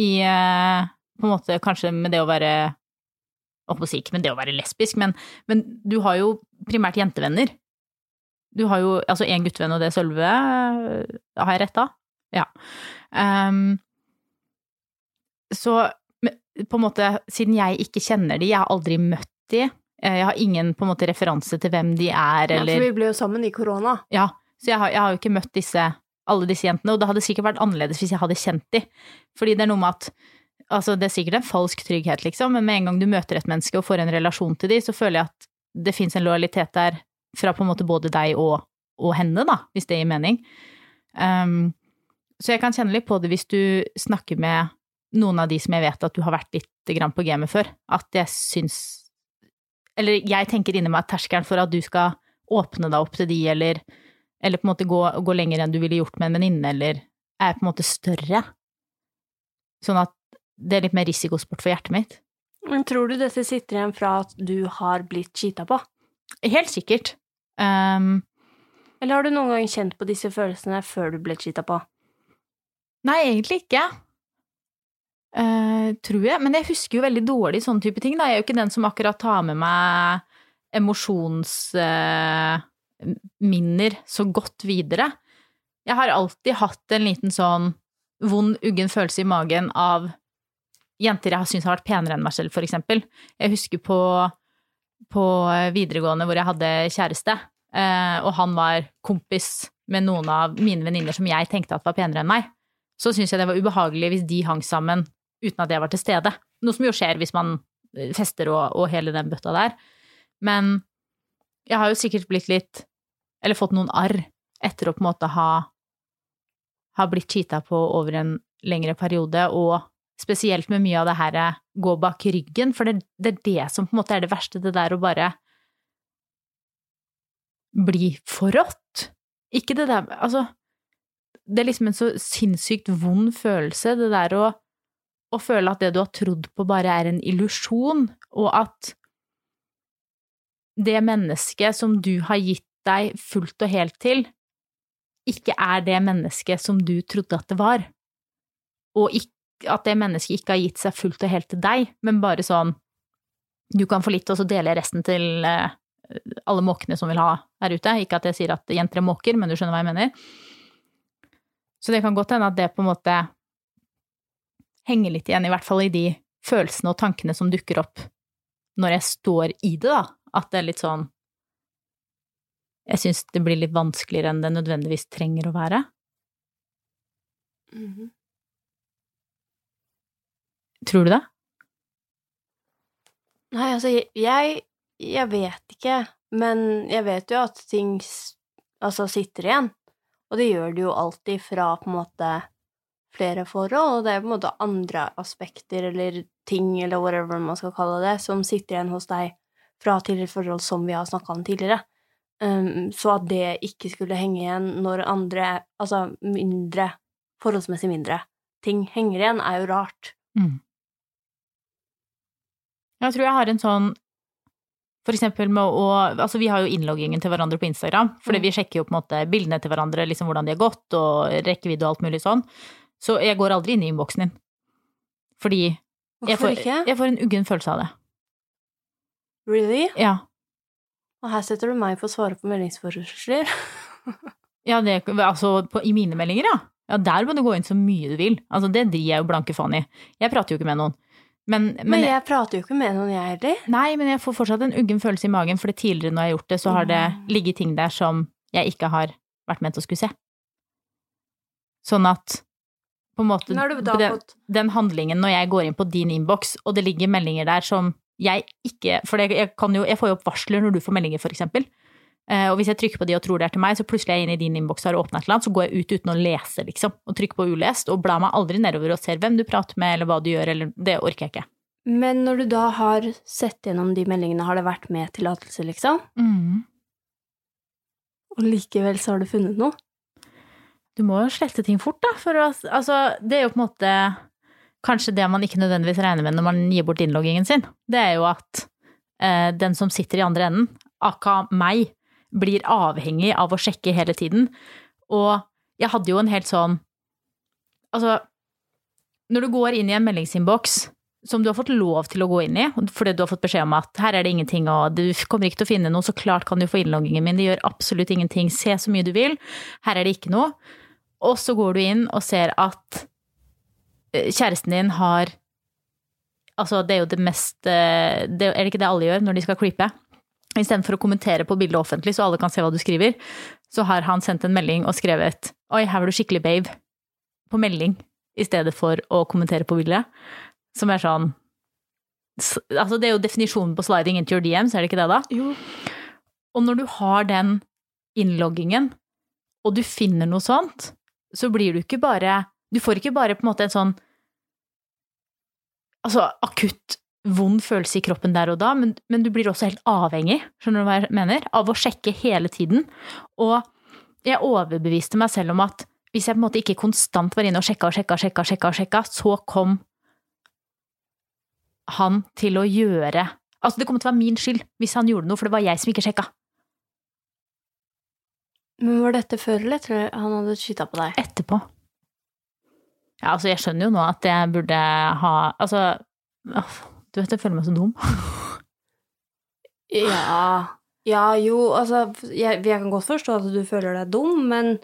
i eh, På en måte kanskje med det å være si ikke med det å være lesbisk, men, men du har jo primært jentevenner. Du har jo altså én guttevenn, og det er Sølve. Har jeg rett da? Ja. Um, så på en måte, siden jeg ikke kjenner de, jeg har aldri møtt de, eh, jeg har ingen på en måte referanse til hvem de er, eller Ja, for vi ble jo sammen i korona. Ja, så jeg har, jeg har jo ikke møtt disse, alle disse jentene, og det hadde sikkert vært annerledes hvis jeg hadde kjent de. Fordi det er noe med at altså det er sikkert en falsk trygghet, liksom, men med en gang du møter et menneske og får en relasjon til de, så føler jeg at det fins en lojalitet der fra på en måte både deg og, og henne, da, hvis det gir mening. Um, så jeg kan kjenne litt på det hvis du snakker med noen av de som jeg vet at du har vært litt grann på gamet før, at jeg syns Eller jeg tenker inni meg at terskelen for at du skal åpne deg opp til de, eller, eller på en måte gå, gå lenger enn du ville gjort med en venninne, eller er på en måte større. Sånn at det er litt mer risikosport for hjertet mitt. Men tror du dette sitter igjen fra at du har blitt cheata på? Helt sikkert. Um, Eller har du noen gang kjent på disse følelsene før du ble cheata på? nei, egentlig ikke. Eh, tror jeg. Men jeg husker jo veldig dårlig sånne type ting. Da. Jeg er jo ikke den som akkurat tar med meg emosjonsminner så godt videre. Jeg har alltid hatt en liten sånn vond, uggen følelse i magen av jenter jeg har syntes har vært penere enn meg selv, for eksempel. Jeg husker på, på videregående hvor jeg hadde kjæreste, eh, og han var kompis med noen av mine venninner som jeg tenkte at var penere enn meg. Så syntes jeg det var ubehagelig hvis de hang sammen uten at jeg var til stede. Noe som jo skjer hvis man fester og, og hele den bøtta der. Men jeg har jo sikkert blitt litt Eller fått noen arr etter å på en måte ha, ha blitt cheata på over en lengre periode, og spesielt med mye av det her gå bak ryggen, for det, det er det som på en måte er det verste, det der å bare bli forrådt. Ikke det der Altså, det er liksom en så sinnssykt vond følelse, det der å, å føle at det du har trodd på, bare er en illusjon, og at det mennesket som du har gitt deg fullt og helt til, ikke er det mennesket som du trodde at det var, og at det mennesket ikke har gitt seg fullt og helt til deg, men bare sånn du kan få litt, og så deler jeg resten til eh, alle måkene som vil ha her ute. Ikke at jeg sier at jenter er måker, men du skjønner hva jeg mener. Så det kan godt hende at det på en måte henger litt igjen, i hvert fall i de følelsene og tankene som dukker opp når jeg står i det, da. At det er litt sånn Jeg syns det blir litt vanskeligere enn det nødvendigvis trenger å være. Mhm. Tror du det? Nei, altså, jeg, jeg vet ikke, men jeg vet jo at ting altså sitter igjen. Og det gjør det jo alltid fra på en måte flere forhold, og det er på en måte andre aspekter eller ting eller whatever man skal kalle det, som sitter igjen hos deg fra tidligere forhold som vi har snakka om tidligere. Um, så at det ikke skulle henge igjen når andre, altså mindre, forholdsmessig mindre, ting henger igjen, er jo rart. Mm. Jeg tror jeg har en sånn For eksempel med å Altså, vi har jo innloggingen til hverandre på Instagram, fordi Mm. vi sjekker jo på en måte bildene til hverandre, liksom hvordan de har gått, og rekkevidde og alt mulig sånn. Så jeg går aldri inn i innboksen din. Fordi jeg får, jeg får en uggen følelse av det. Really? Ja. Og her setter du meg på å svare på meldingsforespørsler. Ja, det, altså på, i mine meldinger, ja. Ja, der må du gå inn så mye du vil. Altså, det driver jeg jo blanke faen i. Jeg prater jo ikke med noen. Men, men, Men jeg prater jo ikke med noen, jeg heller. Nei, men jeg får fortsatt en uggen følelse i magen, for tidligere når jeg har gjort det, så har det ligget ting der som jeg ikke har vært ment å skulle se. Sånn at på en måte den, fått den handlingen når jeg går inn på din innboks, og det ligger meldinger der som jeg ikke For jeg, kan jo, jeg får jo opp varsler når du får meldinger, for eksempel. Eh, og hvis jeg trykker på de og tror det er til meg, så plutselig er jeg inne i din innboks og har åpna et eller annet, så går jeg ut uten å lese, liksom. Og trykker på ulest, og blar meg aldri nedover og ser hvem du prater med, eller hva du gjør, eller Det orker jeg ikke. Men når du da har sett gjennom de meldingene, har det vært med tillatelse, liksom? Og likevel så har du funnet noe? Du må jo slette ting fort, da. For å, altså, det er jo på en måte kanskje det man ikke nødvendigvis regner med når man gir bort innloggingen sin. Det er jo at eh, den som sitter i andre enden, aka meg, blir avhengig av å sjekke hele tiden. Og jeg hadde jo en helt sånn Altså, når du går inn i en meldingsinnboks som du har fått lov til å gå inn i, fordi du har fått beskjed om at her er det ingenting, og du kommer ikke til å finne noe, så klart kan du få innloggingen min, det gjør absolutt ingenting, se så mye du vil, her er det ikke noe. Og så går du inn og ser at eh, kjæresten din har Altså, det er jo det mest eh, det, Er det ikke det alle gjør når de skal creepe? Istedenfor å kommentere på bildet offentlig, så alle kan se hva du skriver, så har han sendt en melding og skrevet 'oi, her var du skikkelig babe' på melding i stedet for å kommentere på bildet. Som er sånn Altså, det er jo definisjonen på sliding into your DMs, er det ikke det, da? Jo. Og når du har den innloggingen, og du finner noe sånt, så blir du ikke bare Du får ikke bare på en måte en sånn altså akutt vond følelse i kroppen der og da, men, men, du blir også helt avhengig, skjønner du hva jeg mener, av å sjekke hele tiden. Og jeg overbeviste meg selv om at hvis jeg på en måte ikke konstant var inne og sjekka og sjekka sjekka, sjekka, sjekka, så kom han til å gjøre Altså, det kom til å være min skyld hvis han gjorde noe, for det var jeg som ikke sjekka. Men var dette før eller etter han hadde skyta på deg? Etterpå. Ja, altså, jeg skjønner jo nå at jeg burde ha Altså, du vet, jeg føler meg så dum. ja Ja, jo, altså jeg, jeg, kan godt forstå at du føler deg dum, men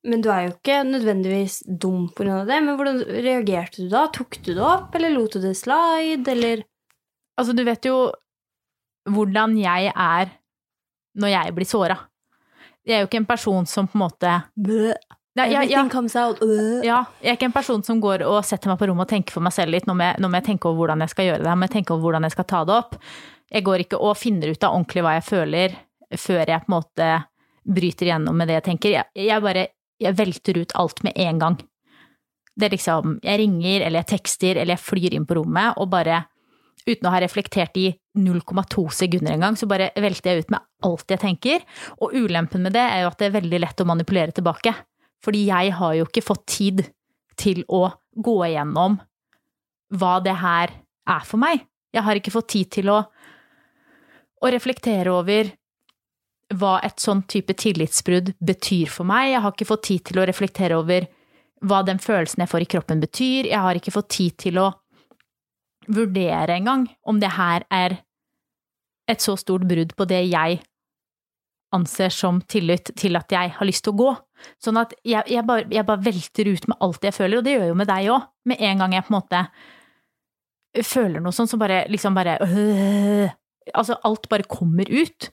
men du er jo ikke nødvendigvis dum på grunn av det. Men hvordan reagerte du da? Tok du det opp, eller lot du det slide, eller Altså, du vet jo hvordan jeg er når jeg blir såra. Jeg er jo ikke en person som på en måte ja, ja, ja. comes out. Ja, jeg er ikke en person som går og setter meg på rommet og tenker for meg selv litt. Nå må, jeg, nå må jeg tenke over hvordan jeg skal gjøre det, nå må jeg tenke over hvordan jeg skal ta det opp. Jeg går ikke og finner ut av ordentlig hva jeg føler, før jeg på en måte bryter igjennom med det jeg tenker. Jeg, jeg bare jeg velter ut alt med en gang. Det er liksom Jeg ringer, eller jeg tekster, eller jeg flyr inn på rommet, og bare uten å ha reflektert i 0,2 sekunder engang, så bare velter jeg ut med alt jeg tenker. Og ulempen med det er jo at det er veldig lett å manipulere tilbake. Fordi jeg har jo ikke fått tid til å gå igjennom hva det her er for meg. Jeg har ikke fått tid til å, å reflektere over hva et sånn type tillitsbrudd betyr for meg. Jeg har ikke fått tid til å reflektere over hva den følelsen jeg får i kroppen betyr. Jeg har ikke fått tid til å vurdere engang om det her er et så stort brudd på det jeg anser som tillit til at jeg har lyst til å gå. Sånn at jeg, jeg, bare, jeg bare, velter ut med alt jeg føler, og det gjør jeg jo med deg òg. Med en gang jeg på en måte føler noe sånt, så bare liksom bare øh, Altså, alt bare kommer ut.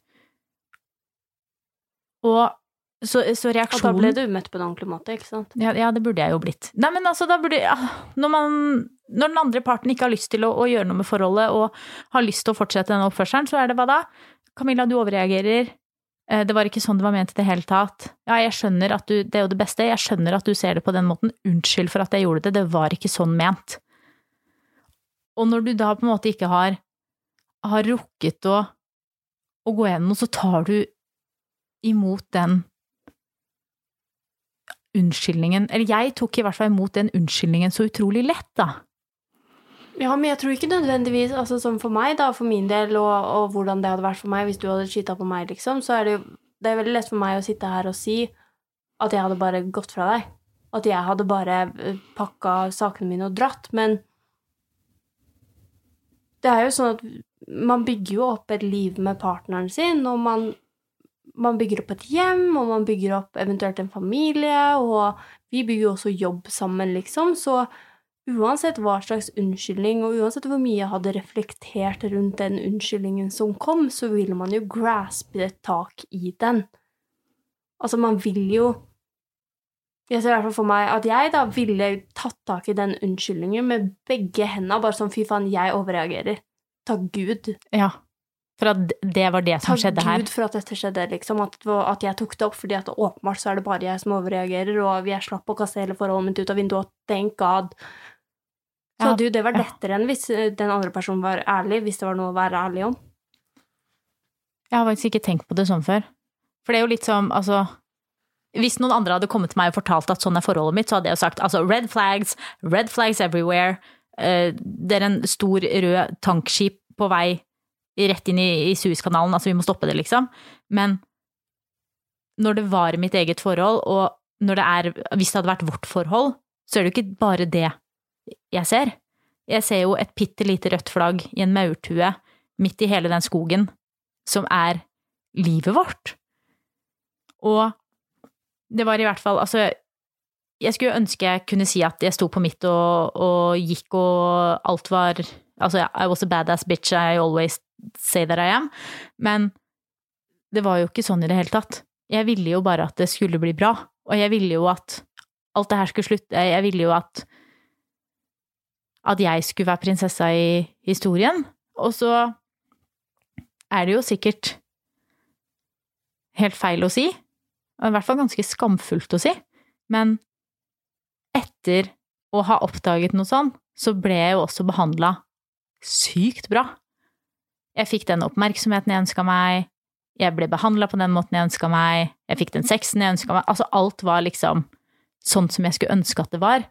Og så, så reaksjonen Og da ble du møtt på en ordentlig måte, ikke sant? Ja, ja, det burde jeg jo blitt. Nei, men altså, da burde Når man Når den andre parten ikke har lyst til å, å gjøre noe med forholdet, og har lyst til å fortsette den oppførselen, så er det hva da? Camilla, du overreagerer. Eh, det var ikke sånn det var ment i det hele tatt. Ja, jeg skjønner at du Det er jo det beste. Jeg skjønner at du ser det på den måten. Unnskyld for at jeg gjorde det. Det var ikke sånn ment. Og når du da på en måte ikke har, har rukket å, å gå gjennom, så tar du imot den unnskyldningen Eller jeg tok i hvert fall imot den unnskyldningen så utrolig lett, da. Ja, men jeg tror ikke nødvendigvis altså Som for meg, da, for min del, og, og hvordan det hadde vært for meg hvis du hadde skyta på meg, liksom, så er det jo Det er veldig lett for meg å sitte her og si at jeg hadde bare gått fra deg. At jeg hadde bare eh, pakka sakene mine og dratt. Men det er jo sånn at man bygger jo opp et liv med partneren sin, og man man bygger opp et hjem, og man bygger opp eventuelt en familie, og vi bygger jo også jobb sammen, liksom, så uansett hva slags unnskyldning, og uansett hvor mye jeg hadde reflektert rundt den unnskyldningen som kom, så vil man jo graspe et tak i den. Altså, man vil jo Jeg ser i hvert fall for meg at jeg da ville tatt tak i den unnskyldningen med begge hendene, bare sånn fy faen, jeg overreagerer. Takk Gud. Ja. For at det var det som Takk skjedde her. Takk Gud for at dette skjedde, liksom. At, at, jeg tok det opp, fordi at åpenbart så er det bare jeg som overreagerer, og jeg slapp å kaste hele forholdet mitt ut av vinduet, thank God. Så hadde jo det vært lettere enn hvis eh, den andre personen var ærlig, hvis det var noe å være ærlig om. Jeg har faktisk ikke tenkt på det sånn før. For det er jo litt som, altså Hvis noen andre hadde kommet til meg og fortalt at sånn er forholdet mitt, så hadde jeg jo sagt altså red flags, red flags everywhere. Eh, det er en stor rød tankskip på vei rett inn i, i Suezkanalen, altså vi må stoppe det, liksom. Men når det var mitt eget forhold, og når det er, hvis det hadde vært vårt forhold, så er det jo ikke bare det jeg ser. Jeg ser jo et bitte lite rødt flagg i en maurtue midt i hele den skogen, som er livet vårt. Og det var i hvert fall Altså, jeg skulle ønske jeg kunne si at jeg sto på mitt og, og gikk og alt var Altså, I was a badass bitch, I always say that I am. Men det var jo ikke sånn i det hele tatt. Jeg ville jo bare at det skulle bli bra. Og jeg ville jo at alt det her skulle slutte. Jeg ville jo at at jeg skulle være prinsessa i historien. Og så er det jo sikkert helt feil å si, og i hvert fall ganske skamfullt å si, men etter å ha oppdaget noe sånn, så ble jeg jo også behandla sykt bra. Jeg fikk den oppmerksomheten jeg ønska meg, jeg ble behandla på den måten jeg ønska meg, jeg fikk den sexen jeg ønska meg, altså alt var liksom sånn som jeg skulle ønske at det var.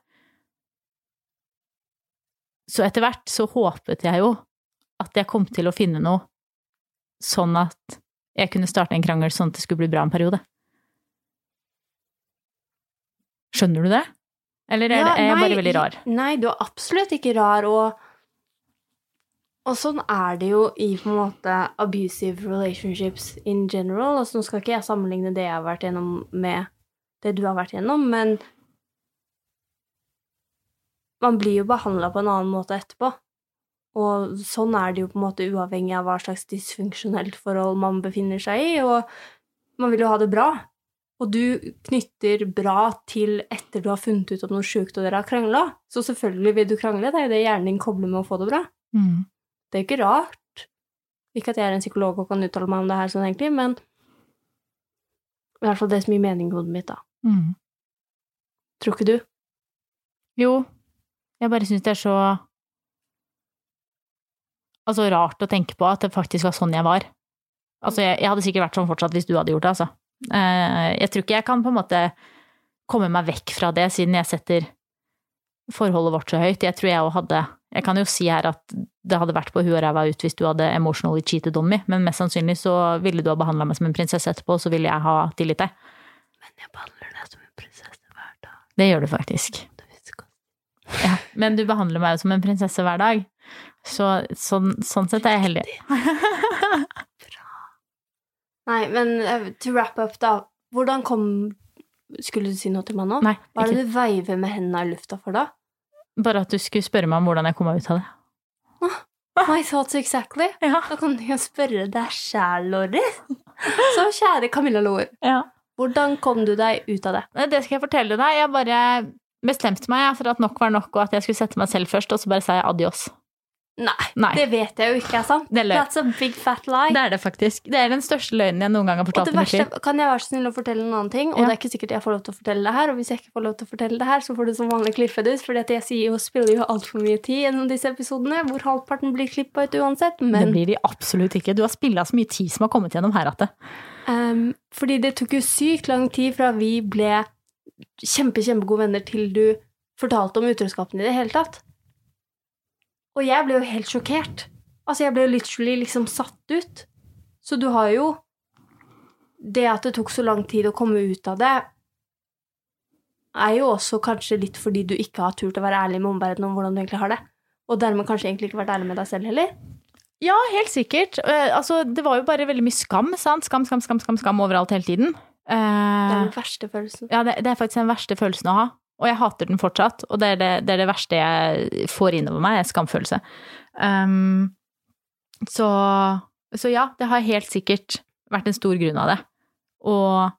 Så etter hvert så håpet jeg jo at jeg kom til å finne noe sånn at jeg kunne starte en krangel sånn at det skulle bli bra en periode. Skjønner du det? Eller er, Ja, det, er jeg nei, bare veldig rar? Nei, du er absolutt ikke rar, og og sånn er det jo i på en måte abusive relationships in general. Altså, nå skal ikke jeg sammenligne det jeg har vært gjennom, med det du har vært gjennom, men man blir jo behandla på en annen måte etterpå. Og sånn er det jo på en måte uavhengig av hva slags dysfunksjonelt forhold man befinner seg i, og man vil jo ha det bra. Og du knytter bra til etter du har funnet ut om noe sjukt og dere har krangla. Så selvfølgelig vil du krangle, det er jo det hjernen din kobler med å få det bra. Mm. Det er ikke rart. Ikke at jeg er en psykolog og kan uttale meg om det her sånn egentlig, men i hvert fall det som gir mening i hodet mitt, da. Mm. Tror ikke du? Jo, jeg bare syns det er så Altså rart å tenke på at det faktisk var sånn jeg var. Altså, jeg, jeg hadde sikkert vært sånn fortsatt hvis du hadde gjort det, altså. Eh, jeg tror ikke jeg kan på en måte komme meg vekk fra det, siden jeg setter forholdet vårt så høyt. Jeg tror jeg òg hadde Jeg kan jo si her at det hadde vært på huet og ræva ut hvis du hadde emotionally cheated on me, men mest sannsynlig så ville du ha behandla meg som en prinsesse etterpå, og så ville jeg ha tillit til deg. Men jeg behandler deg som en prinsesse hver dag. Det gjør du faktisk. Ja, men du behandler meg jo som en prinsesse hver dag. Så sånn, sånn sett er jeg heldig. Bra. Nei, men eh, to wrap up, da. Hvordan kom Skulle du si noe til meg nå? Nei, Hva er det du veiver med hendene i lufta for, da? Bare at du skulle spørre meg om hvordan jeg kom meg ut av det. My thoughts exactly. Ja. Da kan du jo spørre deg sjæl, Lorry. Så kjære Camilla Loer, ja. hvordan kom du deg ut av det? Det skal jeg fortelle deg. Jeg bare bestemte meg for at nok var nok, og at jeg skulle sette meg selv først, og så bare sa jeg adios. Nei, Nei. det vet jeg jo ikke sant. Det er løgn. That's a big fat lie. Det er det faktisk. Det er den største løgnen jeg noen gang har Og fortalt det i mitt verste, kan jeg være så snill å fortelle en annen ting? Og Ja. det er ikke sikkert jeg får lov til å fortelle det her, og hvis jeg ikke får lov til å fortelle det her, så får du som vanlig klippe det ut, For jeg sier jo, spiller jo altfor mye tid gjennom disse episodene, hvor halvparten blir klippa ut uansett, Det blir de absolutt ikke. Du har spilla så mye tid som har kommet gjennom her at det um, Fordi det tok jo sykt lang tid fra vi ble kjempe, kjempegode venner til du fortalte om utroskapen i det hele tatt. Og jeg ble jo helt sjokkert. Altså, jeg ble jo literally liksom satt ut. Så du har jo Det at det tok så lang tid å komme ut av det, er jo også kanskje litt fordi du ikke har turt å være ærlig med omverdenen om hvordan du egentlig har det. Og dermed kanskje egentlig ikke vært ærlig med deg selv heller. Ja, helt sikkert. Eh, altså, det var jo bare veldig mye skam, sant? Skam, skam, skam, skam, skam overalt hele tiden. Det er Eh, den verste følelsen. ja, det, det er faktisk den verste følelsen å ha. Og jeg hater den fortsatt, og det er det, det, er det verste jeg får innover meg, er skamfølelse. Um, så, så ja, det har helt sikkert vært en stor grunn av det. Og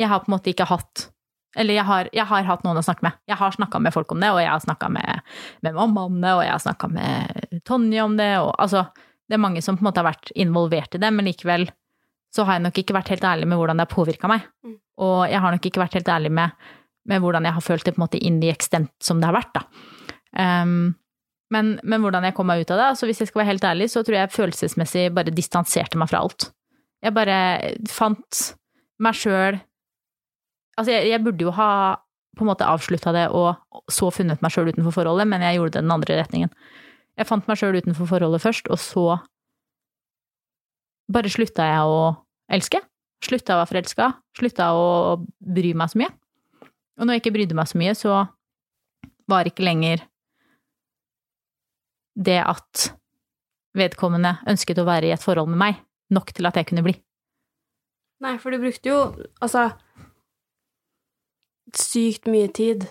jeg har på en måte ikke hatt Eller jeg har, jeg har hatt noen å snakke med. Jeg har snakka med folk om det, og jeg har snakka med, med mamma om det, og jeg har snakka med Tonje om det, og altså Det er mange som på en måte har vært involvert i det, men likevel så har jeg nok ikke vært helt ærlig med hvordan det har påvirka meg. Mm. Og jeg har nok ikke vært helt ærlig med, med hvordan jeg har følt det på en måte in the extent som det har vært, da. Um, men, men hvordan jeg kom meg ut av det, altså hvis jeg skal være helt ærlig, så tror jeg følelsesmessig bare distanserte meg fra alt. Jeg bare fant meg sjøl Altså, jeg, jeg burde jo ha på en måte avslutta det og så funnet meg sjøl utenfor forholdet, men jeg gjorde det den andre retningen. Jeg fant meg sjøl utenfor forholdet først, og så bare slutta jeg å elske. Slutta å være forelska. Slutta å bry meg så mye. Og når jeg ikke brydde meg så mye, så var ikke lenger det at vedkommende ønsket å være i et forhold med meg, nok til at jeg kunne bli. Nei, for du brukte jo altså sykt mye tid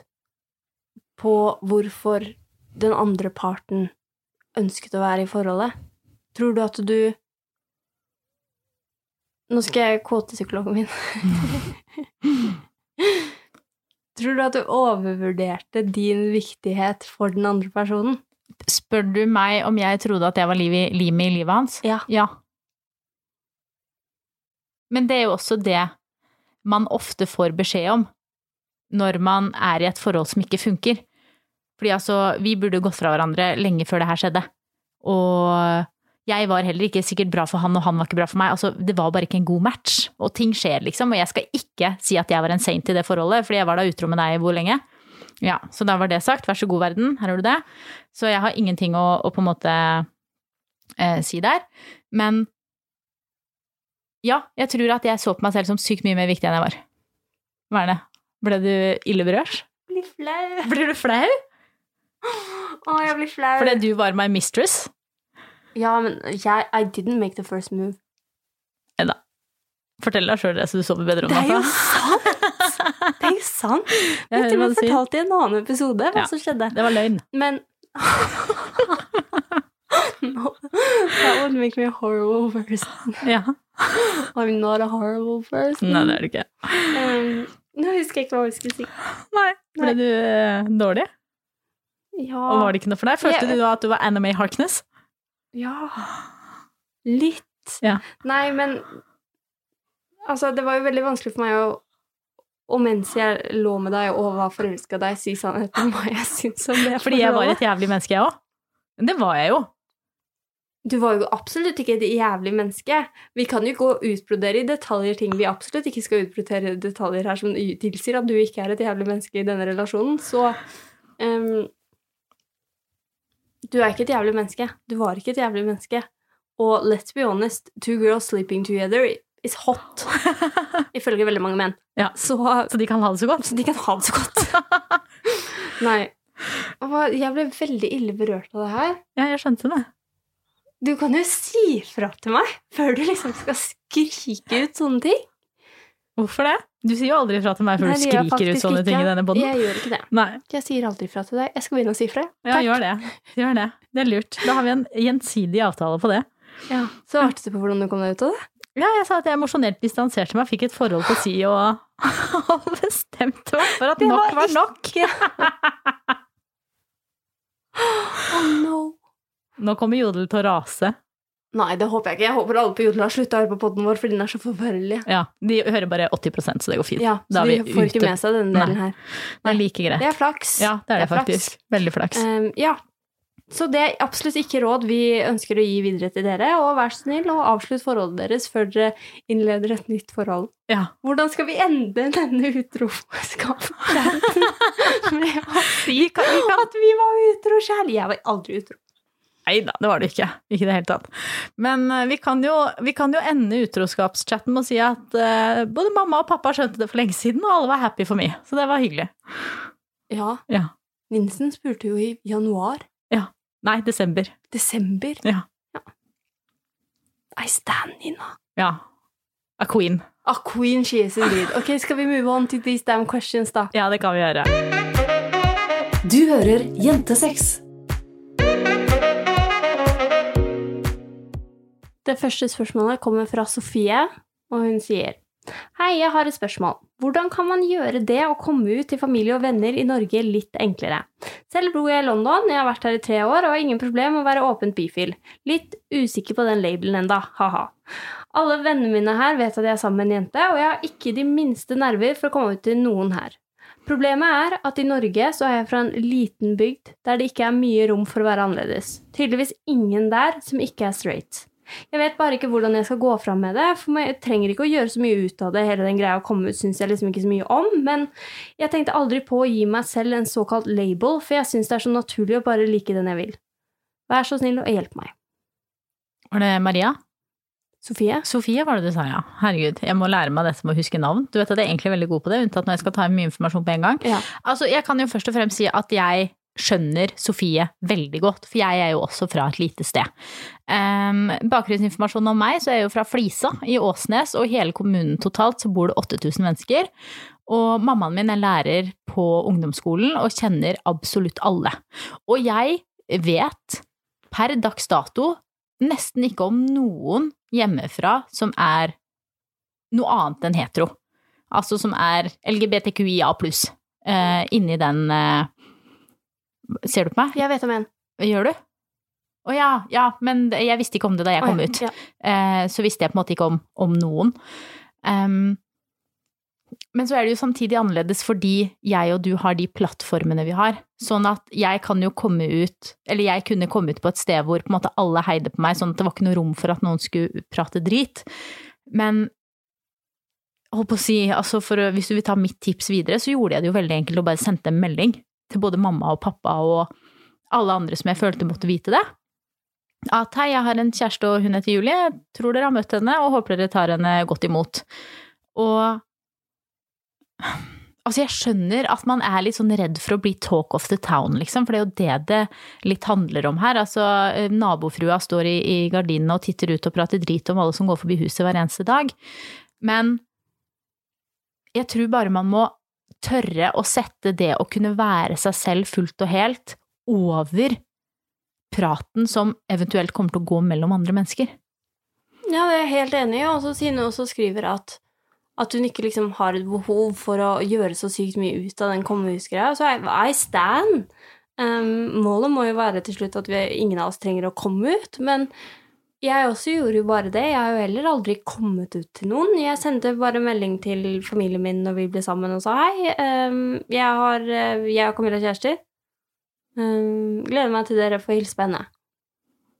på hvorfor den andre parten ønsket å være i forholdet. Tror du at du Nå skal jeg kåte psykologen min. Tror du at du overvurderte din viktighet for den andre personen? Spør du meg om jeg trodde at jeg var limet i livet hans? Ja. Ja. Men det er jo også det man ofte får beskjed om når man er i et forhold som ikke funker. Fordi altså, vi burde gått fra hverandre lenge før det her skjedde. Og jeg var heller ikke sikkert bra for han, og han var ikke bra for meg. Altså, det var bare ikke en god match. Og ting skjer, liksom. Og jeg skal ikke si at jeg var en saint i det forholdet, fordi jeg var da utro med deg hvor lenge? Ja, så da var det sagt. Vær så god, verden. Her har du det. Så jeg har ingenting å, å på en måte eh, si der. Men ja, jeg tror at jeg så på meg selv som sykt mye mer viktig enn jeg var. Hva er det? Ble du ille berørt? Blir flau. Blir du flau? Å, jeg blir flau. Fordi du var my mistress? Ja, men jeg I didn't make the first move. Enda. Fortell deg sjøl det, så du sover bedre om Det er jo sant! Det er jo sant! Jeg Vet du, hva du fortalte i en annen episode hva Ja. som skjedde. Det var løgn. Men no, That would make me a horrible person. Ja. I'm not a horrible person. Nei, det er det ikke. Um, nå husker jeg ikke hva jeg skulle si. Nei. Ble du eh, dårlig? Ja, Og var det ikke noe for deg? Følte Jeg- du at du var Anime Harkness? Ja Litt. Ja. Nei, men Altså, det var jo veldig vanskelig for meg å Og mens jeg lå med deg og var forelska i deg, si sannheten om hva jeg syns om det. Fordi jeg var et jævlig menneske, jeg òg. Men det var jeg jo. Du var jo absolutt ikke et jævlig menneske. Vi kan jo ikke utbrodere i detaljer ting vi absolutt ikke skal utbrodere i detaljer her som tilsier at du ikke er et jævlig menneske i denne relasjonen. Så ehm, Du er ikke et jævlig menneske. Du var ikke et jævlig menneske. Og let's be honest, two girls sleeping together is hot. Ifølge veldig mange menn. Ja. Så, Så de kan ha det så godt. så de kan ha det så godt. Nei. Jeg ble veldig ille berørt av det her. Ja, jeg skjønte det. Du kan jo si fra til meg før du liksom skal skrike ut sånne ting. Hvorfor det? Du sier jo aldri fra til meg før Nei, du skriker ut sånne sånne ting i denne poden. Jeg gjør ikke det. Nei. Jeg sier aldri fra til deg. Jeg skal begynne å si fra. Ja, gjør det. Gjør det. Det er lurt. Da har vi en gjensidig avtale på det. Ja. Svarte du på hvordan du kom deg ut av det? Ja, jeg sa at jeg emosjonelt distanserte meg, fikk et forhold til si og bestemte meg for at Det nok var nok. Oh no. Nå kommer Jodel til å rase. Nei, det håper jeg ikke. Jeg håper alle på Jodel har slutta å høre på poden vår, for den er så forferdelig. Ja, De hører bare 80% så det går fint. Ja, Da så er de vi får ikke ute. med seg denne delen her. Det er like greit. Det er flaks. Ja, det er det, flaks. faktisk. Veldig flaks. Um, ja. Så det er absolutt ikke råd vi ønsker å gi videre til dere. Og vær så snill og avslutt forholdet deres før dere innleder et nytt forhold. Ja. Hvordan skal vi ende denne utroskapspraten? Med å si at vi var utro sjæl. Jeg var aldri utro. Nei da, det var det ikke. Ikke i det hele tatt. Men eh, vi kan jo, vi kan jo ende utroskapschatten med å si at uh, både mamma og pappa skjønte det for lenge siden, og alle var happy for meg. Så det var hyggelig. Ja. Ja. Vincent spurte jo i januar. Nei, desember. Desember. Ja. I stand Nina. Ja. A queen. A queen she is indeed. Ok, skal vi move on to these damn questions, da? Ja, det kan vi gjøre. Du hører Jentesex. Det første spørsmålet kommer fra Sofie, og hun sier Hei, jeg har et spørsmål. Hvordan kan man gjøre det å komme ut til familie og venner i Norge litt enklere? Selv bor jeg i London, jeg har vært her i tre år og har ingen problem med å være åpent bifil. Litt usikker på den labelen enda, ha-ha. Alle vennene mine her vet at jeg er sammen med en jente, og jeg har ikke de minste nerver for å komme ut til noen her. Problemet er at i Norge så er jeg fra en liten bygd der det ikke er mye rom for å være annerledes. Tydeligvis ingen der som ikke er straight. Jeg vet bare ikke hvordan jeg skal gå fram med det, for jeg trenger ikke å gjøre så mye ut av det. Hele den greia å komme ut syns jeg liksom ikke så mye om, men jeg tenkte aldri på å gi meg selv en såkalt label, for jeg syns det er så naturlig å bare like den jeg vil. Vær så snill og hjelp meg. Var det Maria? Sofie? Sofie var det du sa, ja. Herregud, jeg må lære meg dette med å huske navn. Du vet at jeg er egentlig veldig god på det, unntatt når jeg skal ta inn mye informasjon på en gang. Ja. Altså, jeg kan jo først og fremst si at jeg skjønner Sofie veldig godt, for jeg er jo også fra et lite sted. Um, bakgrunnsinformasjon om meg, så er jeg jo fra Flisa i Åsnes, og i hele kommunen totalt så bor det 8000 mennesker. Og mammaen min er lærer på ungdomsskolen og kjenner absolutt alle. Og jeg vet per dags dato nesten ikke om noen hjemmefra som er noe annet enn hetero. Altså som er LGBTQIA pluss. Uh, inni den uh, Ser du på meg? Jeg vet om en. Gjør du? Å ja, ja, men jeg visste ikke om det da jeg kom ut. ja. Eh, så visste jeg på en måte ikke om, om noen. Um, men så er det jo samtidig annerledes fordi jeg og du har de plattformene vi har. Sånn at jeg kan jo komme ut, eller jeg kunne komme ut på et sted hvor på en måte alle heide på meg, sånn at det var ikke noe rom for at noen skulle prate drit. Men holdt på å si, altså for, hvis du vil ta mitt tips videre, så gjorde jeg det jo veldig enkelt og bare sendte en melding til både mamma og pappa og alle andre som jeg følte måtte vite det. At hei, jeg har en kjæreste og hun heter Julie, tror dere har møtt henne og håper dere tar henne godt imot. Og Altså, jeg skjønner at man er litt sånn redd for å bli talk of the town, liksom, for det er jo det det litt handler om her. Altså, eh, nabofrua står i, i gardinene og titter ut og prater drit om alle som går forbi huset hver eneste dag. Men jeg tror bare man må tørre å sette det å kunne være seg selv fullt og helt over praten som eventuelt kommer til å gå mellom andre mennesker. Ja, det er jeg helt enig i. Og så hun også skriver at, at hun ikke liksom har et behov for å gjøre så sykt mye ut av den kommehusgreia, så I, stand. Um, målet må jo være til slutt at vi, ingen av oss trenger å komme ut, men jeg også gjorde jo bare det. Jeg har jo heller aldri kommet ut til noen. Jeg sendte bare melding til familien min når vi ble sammen og sa hei, um, jeg, har, uh, jeg og Camilla er kjærester. Um, gleder meg til dere får hilse på henne.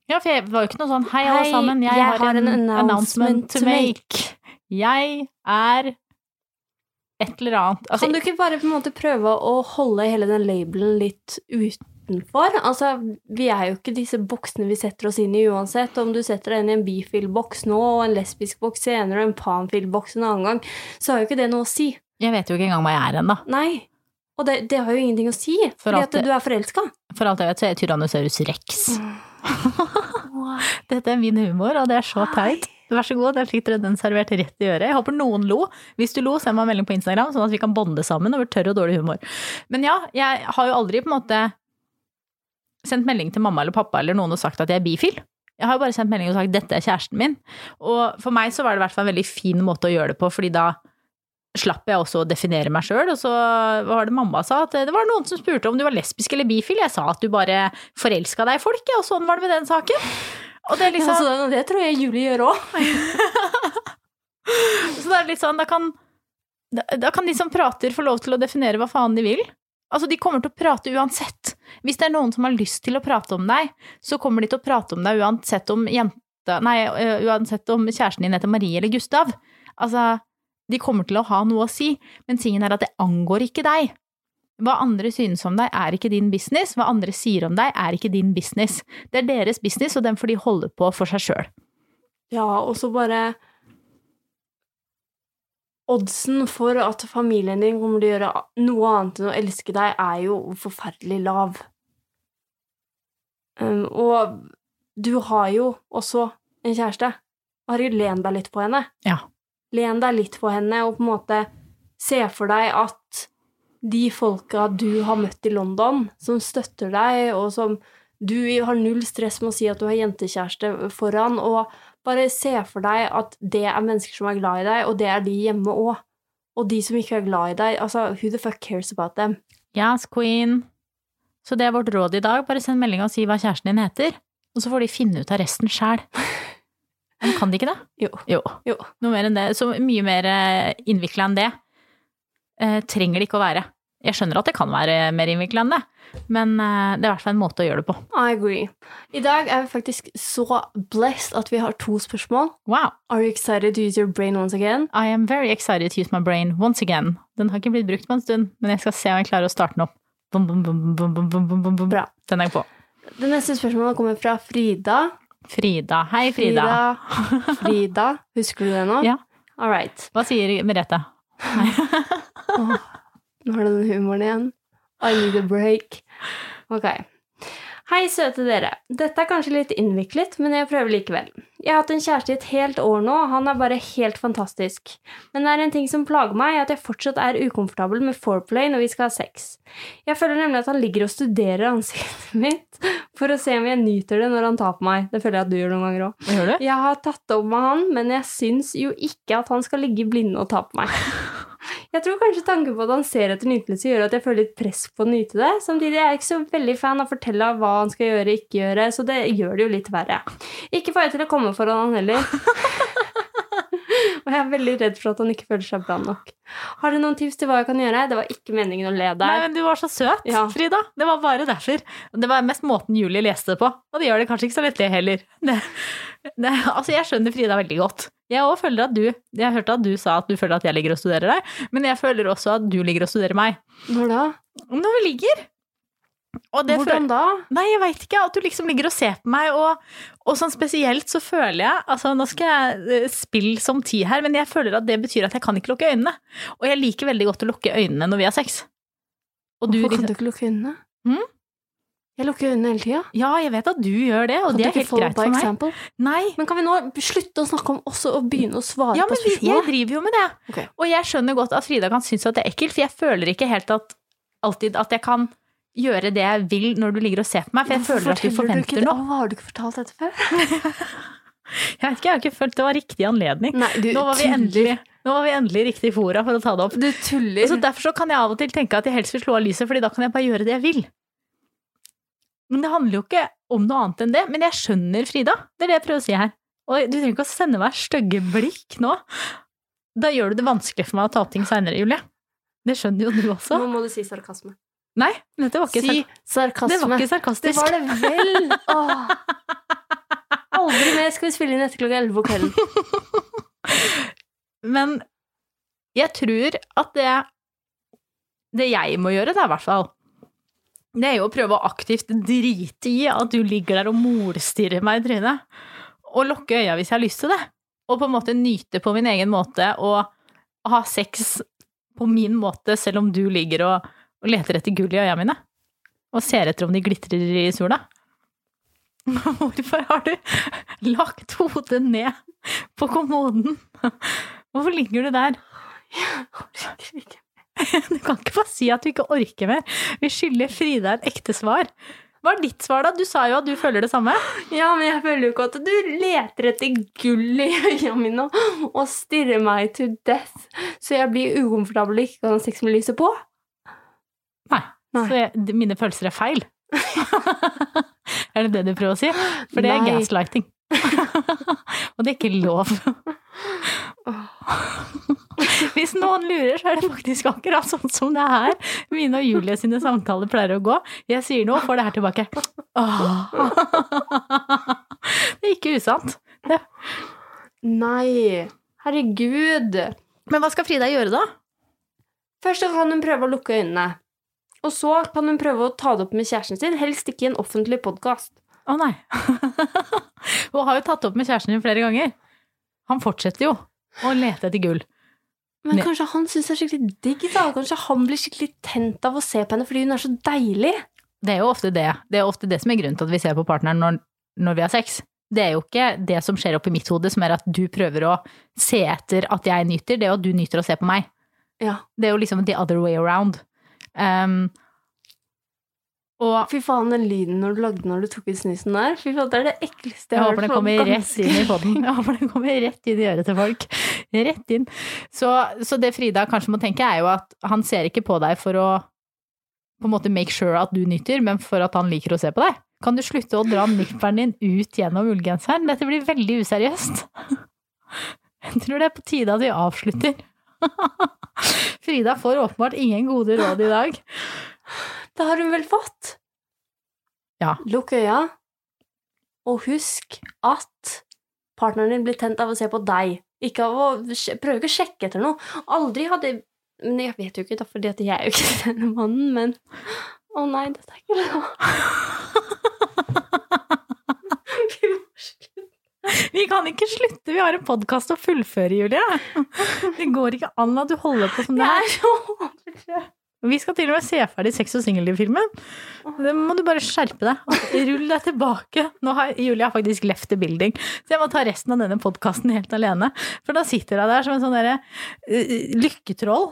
Ja, for jeg var jo ikke noe sånn hei, alle sammen, jeg, jeg har, har en, en announcement, announcement to to make. Jeg er et eller annet. Altså, kan du ikke bare på en måte prøve å holde hele den labelen litt utenfor? Altså, vi er jo ikke disse boksene vi setter oss inn i uansett. Om du setter deg inn i en bifil-boks nå, og en lesbisk boks senere, og en panfil-boks en annen gang, så har jo ikke det noe å si. Jeg vet jo ikke engang hva jeg er ennå. Nei. Og det, det har jo ingenting å si, For fordi at det- du er forelska. For alt jeg vet, så er jeg Tyrannosaurus rex. Dette er min humor, og det er så teit. Vær så god, jeg fikk dere den servert rett i øret. Jeg håper noen lo. Hvis du lo, send meg en melding på Instagram, sånn at vi kan bonde sammen over tørr og dårlig humor. Men ja, jeg har jo aldri på en måte sendt melding til mamma eller pappa eller noen og sagt at jeg er bifil. Jeg har jo bare sendt melding og sagt dette er kjæresten min. Og for meg så var det i hvert fall en veldig fin måte å gjøre det på, fordi da slapp jeg også å definere meg sjøl. Og så var det mamma sa at det var noen som spurte om du var lesbisk eller bifil. Jeg sa at du bare forelska deg i folk, ja, og sånn var det med den saken. Og det er liksom Ja, så det tror jeg Julie gjør òg. Så det er litt sånn, da kan, da, da kan de som prater få lov til å definere hva faen de vil. Altså, de kommer til å prate uansett. Hvis det er noen som har lyst til å prate om deg, så kommer de til å prate om deg uansett om jenta Nei, øh, uansett om kjæresten din heter Marie eller Gustav. Altså, de kommer til å ha noe å si, men tingen er at det angår ikke deg. Hva andre synes om deg, er ikke din business. Hva andre sier om deg, er ikke din business. Det er deres business, og den får de holde på for seg sjøl. Ja, og så bare Oddsen for at familien din kommer til å gjøre noe annet enn å elske deg, er jo forferdelig lav. Um, og du har jo også en kjæreste. Herregud, len deg litt på henne. Ja. Len deg litt på henne, og på en måte se for deg at de folka du har møtt i London, som støtter deg, og som du har null stress med å si at du har jentekjæreste foran, og bare se for deg at det er mennesker som er glad i deg, og det er de hjemme òg. Og de som ikke er glad i deg, altså, who the fuck cares about them? Yes, queen. Så det er vårt råd i dag. Bare send melding og si hva kjæresten din heter. Og så får de finne ut av resten sjæl. Men kan de ikke det? Jo. Jo. Jo. Noe mer enn det. Så mye mer innvikla enn det eh, trenger det ikke å være. Jeg skjønner at det kan være mer innvikla enn det, men eh, det er i hvert fall en måte å gjøre det på. I agree. I dag er vi faktisk så blessed at vi har to spørsmål. Wow. Are you excited to use your brain once again? I am very excited to use my brain once again. Den har ikke blitt brukt på en stund, men jeg skal se om jeg klarer å starte den opp. Bum, bum, bum, Bra. Den er jeg på. Det neste spørsmålet kommer fra Frida. Frida. Hei, Frida. Frida. Frida. Husker du det nå? Ja. All right. Hva sier Merete? Hei. oh. nå har du den humoren igjen. I need a break. Ok. Hei, søte dere. Dette er kanskje litt innviklet, men jeg prøver likevel. Jeg har hatt en kjæreste i et helt år nå, og han er bare helt fantastisk. Men det er en ting som plager meg, at jeg fortsatt er ukomfortabel med foreplay når vi skal ha sex. Jeg føler nemlig at han ligger og studerer ansiktet mitt for å se om jeg nyter det når han tar på meg. Det føler jeg at du gjør noen ganger òg. Jeg har tatt det opp med han, men jeg syns jo ikke at han skal ligge i blinde og ta på meg. Jeg tror kanskje tanken på at han ser etter nytelse gjør at jeg føler litt press på å nyte det. Samtidig er jeg ikke så veldig fan av å fortelle hva han skal gjøre, ikke gjøre, så det gjør det jo litt verre. Ikke får jeg til å komme foran han heller. Og jeg er veldig redd for at han ikke føler seg bra nok. Har du noen tips til hva jeg kan gjøre? Det var ikke meningen å le Nei, men du var så søt, Ja. Frida. Det var bare derfor. Det var mest måten Julie leste det på. Og det gjør det kanskje ikke så lett, det heller. Det, det, altså, jeg skjønner Frida veldig godt. Jeg òg føler at du Jeg hørte at du sa at du føler at jeg ligger og studerer deg, men jeg føler også at du ligger og studerer meg. Hvor da? Når vi ligger. Hvordan da? Nei, jeg veit ikke. At du liksom ligger og ser på meg, og, og sånn spesielt så føler jeg Altså, nå skal jeg eh, spille som ti her, men jeg føler at det betyr at jeg kan ikke lukke øynene. Og jeg liker veldig godt å lukke øynene når vi har sex. Og du Hvorfor kan liksom du ikke lukke øynene? Mm? Jeg lukker øynene hele tida. Ja, jeg vet at du gjør det, og Kan det er helt greit for meg. example? Nei. Men kan vi nå slutte å snakke om oss og begynne å svare Ja, på men jeg driver jo med det. Okay. Og jeg skjønner godt at Frida kan synes at det er ekkelt, for jeg føler ikke helt at alltid at jeg kan gjøre det jeg vil når du ligger og ser på meg, for jeg Hvorfor føler at du forventer du noe. Å, har du ikke fortalt dette før? Jeg vet ikke, jeg har ikke følt det var riktig anledning. Nei, du Nå var vi endelig, nå var vi endelig i riktig fora for å ta det opp. Du tuller. Så derfor så kan jeg av og til tenke at jeg helst vil slå av lyset, fordi da kan jeg bare gjøre det jeg vil. Men det handler jo ikke om noe annet enn det. Men jeg skjønner Frida. Det er det jeg prøver å si her. Og du trenger ikke å sende meg stygge blikk nå. Da gjør du det vanskelig for meg å ta opp ting seinere, Julie. Det skjønner jo du også. Nå må du si sarkasme. Nei, dette var ikke, Si sarkasme. det var ikke sarkastisk. Det var det vel! Åh. Aldri mer skal vi spille inn etter klokka elleve på kvelden. Men jeg tror at det Det jeg må gjøre, da, i hvert fall, det er jo å prøve å aktivt drite i at du ligger der og molstirrer meg i trynet. Og lukke øya hvis jeg har lyst til det. Og på en måte nyte på min egen måte og ha sex på min måte, selv om du ligger og, og leter etter gull i øya mine. Og ser etter om de glitrer i sola. Hvorfor har du lagt hodet ned på kommoden? Hvorfor ligger du der? Du kan ikke bare si at du ikke orker mer. Vi skylder Frida et ekte svar. Hva er ditt svar, da? Du sa jo at du føler det samme. Ja, men jeg føler jo ikke at du leter etter gull i øya mine og stirrer meg to death, så jeg blir ukomfortabel og ikke kan ha sex med lyset på. Nei. Så jeg, mine følelser er feil. er det det du prøver å si? For det er Nei. gaslighting. og det er ikke lov. Hvis noen lurer, så er det faktisk akkurat sånn som det er her. Mine og Julie sine samtaler pleier å gå. Jeg sier noe, får det her tilbake. Det er ikke usant. Det. Nei, herregud. Men hva skal Frida gjøre, da? Først kan hun prøve å lukke øynene. Og så kan hun prøve å ta det opp med kjæresten sin, helst ikke i en offentlig podkast. Å nei. Hun har jo tatt det opp med kjæresten din flere ganger. Han fortsetter jo å lete etter gull. Men kanskje han syns det er skikkelig digg, da? Kanskje han blir skikkelig tent av å se på henne fordi hun er så deilig? Det er jo ofte det. Det er ofte det som er grunnen til at vi ser på partneren når, når vi har sex. Det er jo ikke det som skjer oppi mitt hode, som er at du prøver å se etter at jeg nyter, det er jo at du nyter å se på meg. Ja. Det er jo liksom the other way around. Um, og Fy faen, den lyden når du lagde når du tok ut snusen der. Fy faen, Det er det ekleste jeg jeg har håper den hørt. på rett inn i poden. Jeg håper den kommer rett inn i øret til folk. Rett inn. Så, så det Frida kanskje må tenke, er jo at han ser ikke på deg for å på en måte make sure at du nyter, men for at han liker å se på deg. Kan du slutte å dra nipperen din ut gjennom ullgenseren? Dette blir veldig useriøst. Jeg tror det er på tide at vi avslutter. Frida får åpenbart ingen gode råd i dag. Det har hun vel fått? Ja. Lukk øya, og husk at partneren din blir tent av å se på deg. Ikke av å sj- Prøv ikke å sjekke etter noe. Aldri hadde Men jeg vet jo ikke, da, fordi at jeg er jo ikke denne mannen, men Å nei, dette er ikke lov. Vi må slutte. Vi kan ikke slutte, vi har en podkast å fullføre, Julie. Det går ikke an at du holder på som det er. Vi skal til og med se ferdig Sex og singelliv-filmen. Det må du bare skjerpe deg. Rull deg tilbake. Nå har Julie faktisk left the building, så jeg må ta resten av denne podkasten helt alene. For da sitter hun der som en sånn derre uh, lykketroll.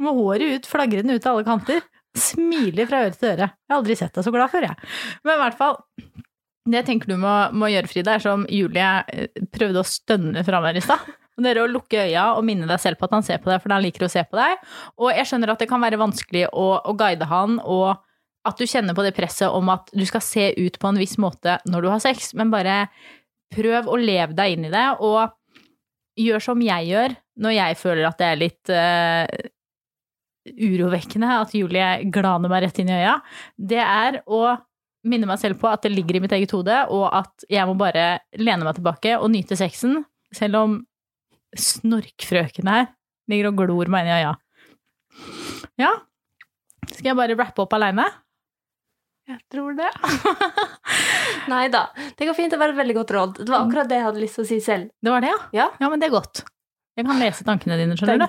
Med håret ut, flagrende ut av alle kanter. Smiler fra øre til øre. Jeg har aldri sett deg så glad før, jeg. Men i hvert fall det jeg tenker du må, må gjøre, Frida, er som Julie eh, prøvde å stønne fra meg i stad. Det er å lukke øya og minne deg selv på at han ser på deg, for han liker å se på deg. Og jeg skjønner at det kan være vanskelig å, å guide han, og at du kjenner på det presset om at du skal se ut på en viss måte når du har sex, men bare prøv å leve deg inn i det, og gjør som jeg gjør når jeg føler at det er litt uh, urovekkende at Julie glaner meg rett inn i øya. Det er å minne meg selv på at det ligger i mitt eget hode, og at jeg må bare lene meg tilbake og nyte sexen, selv om snorkfrøken her ligger og glor meg inn i øya. Ja. Skal jeg bare rappe opp aleine? Jeg tror det. Nei da. Det går fint. Det var et veldig godt råd. Det var akkurat det jeg hadde lyst til å si selv. Det var det, ja? Ja. Ja, men det er godt. Jeg kan lese tankene dine, skjønner er du.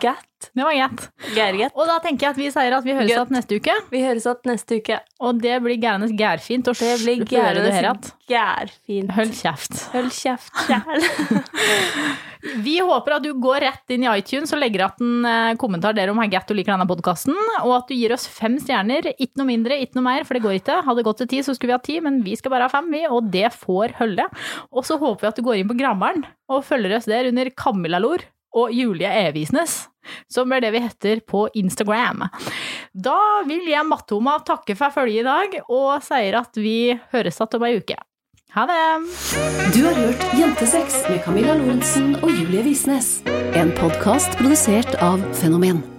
Det var greit. Gærget. Og da tenker jeg at vi sier at vi høres igjen neste uke. Vi høres igjen neste uke. Og det blir gærenes gærfint Og Det blir igjen. gærfint. Hold kjeft. Hold kjeft, kjæl. Vi håper at du går rett inn i iTunes og legger igjen en eh, kommentar der om hvor godt du liker denne podkasten, og at du gir oss fem stjerner. Ikke noe mindre, ikke noe mer, for det går ikke. Hadde det gått til ti, så skulle vi hatt ti, men vi skal bare ha fem, vi, og det får holde. Og så håper vi at du går inn på Grammeren og følger oss der under Camillalor og Julie Evisnes, som er det vi heter på Instagram. Da vil jeg Mattoma takke for følget i dag, og sier at vi høres igjen om ei uke. Ha det! Du har hørt Jentesex med Camilla Lorentzen og Julie Visnes. En podkast produsert av Fenomen.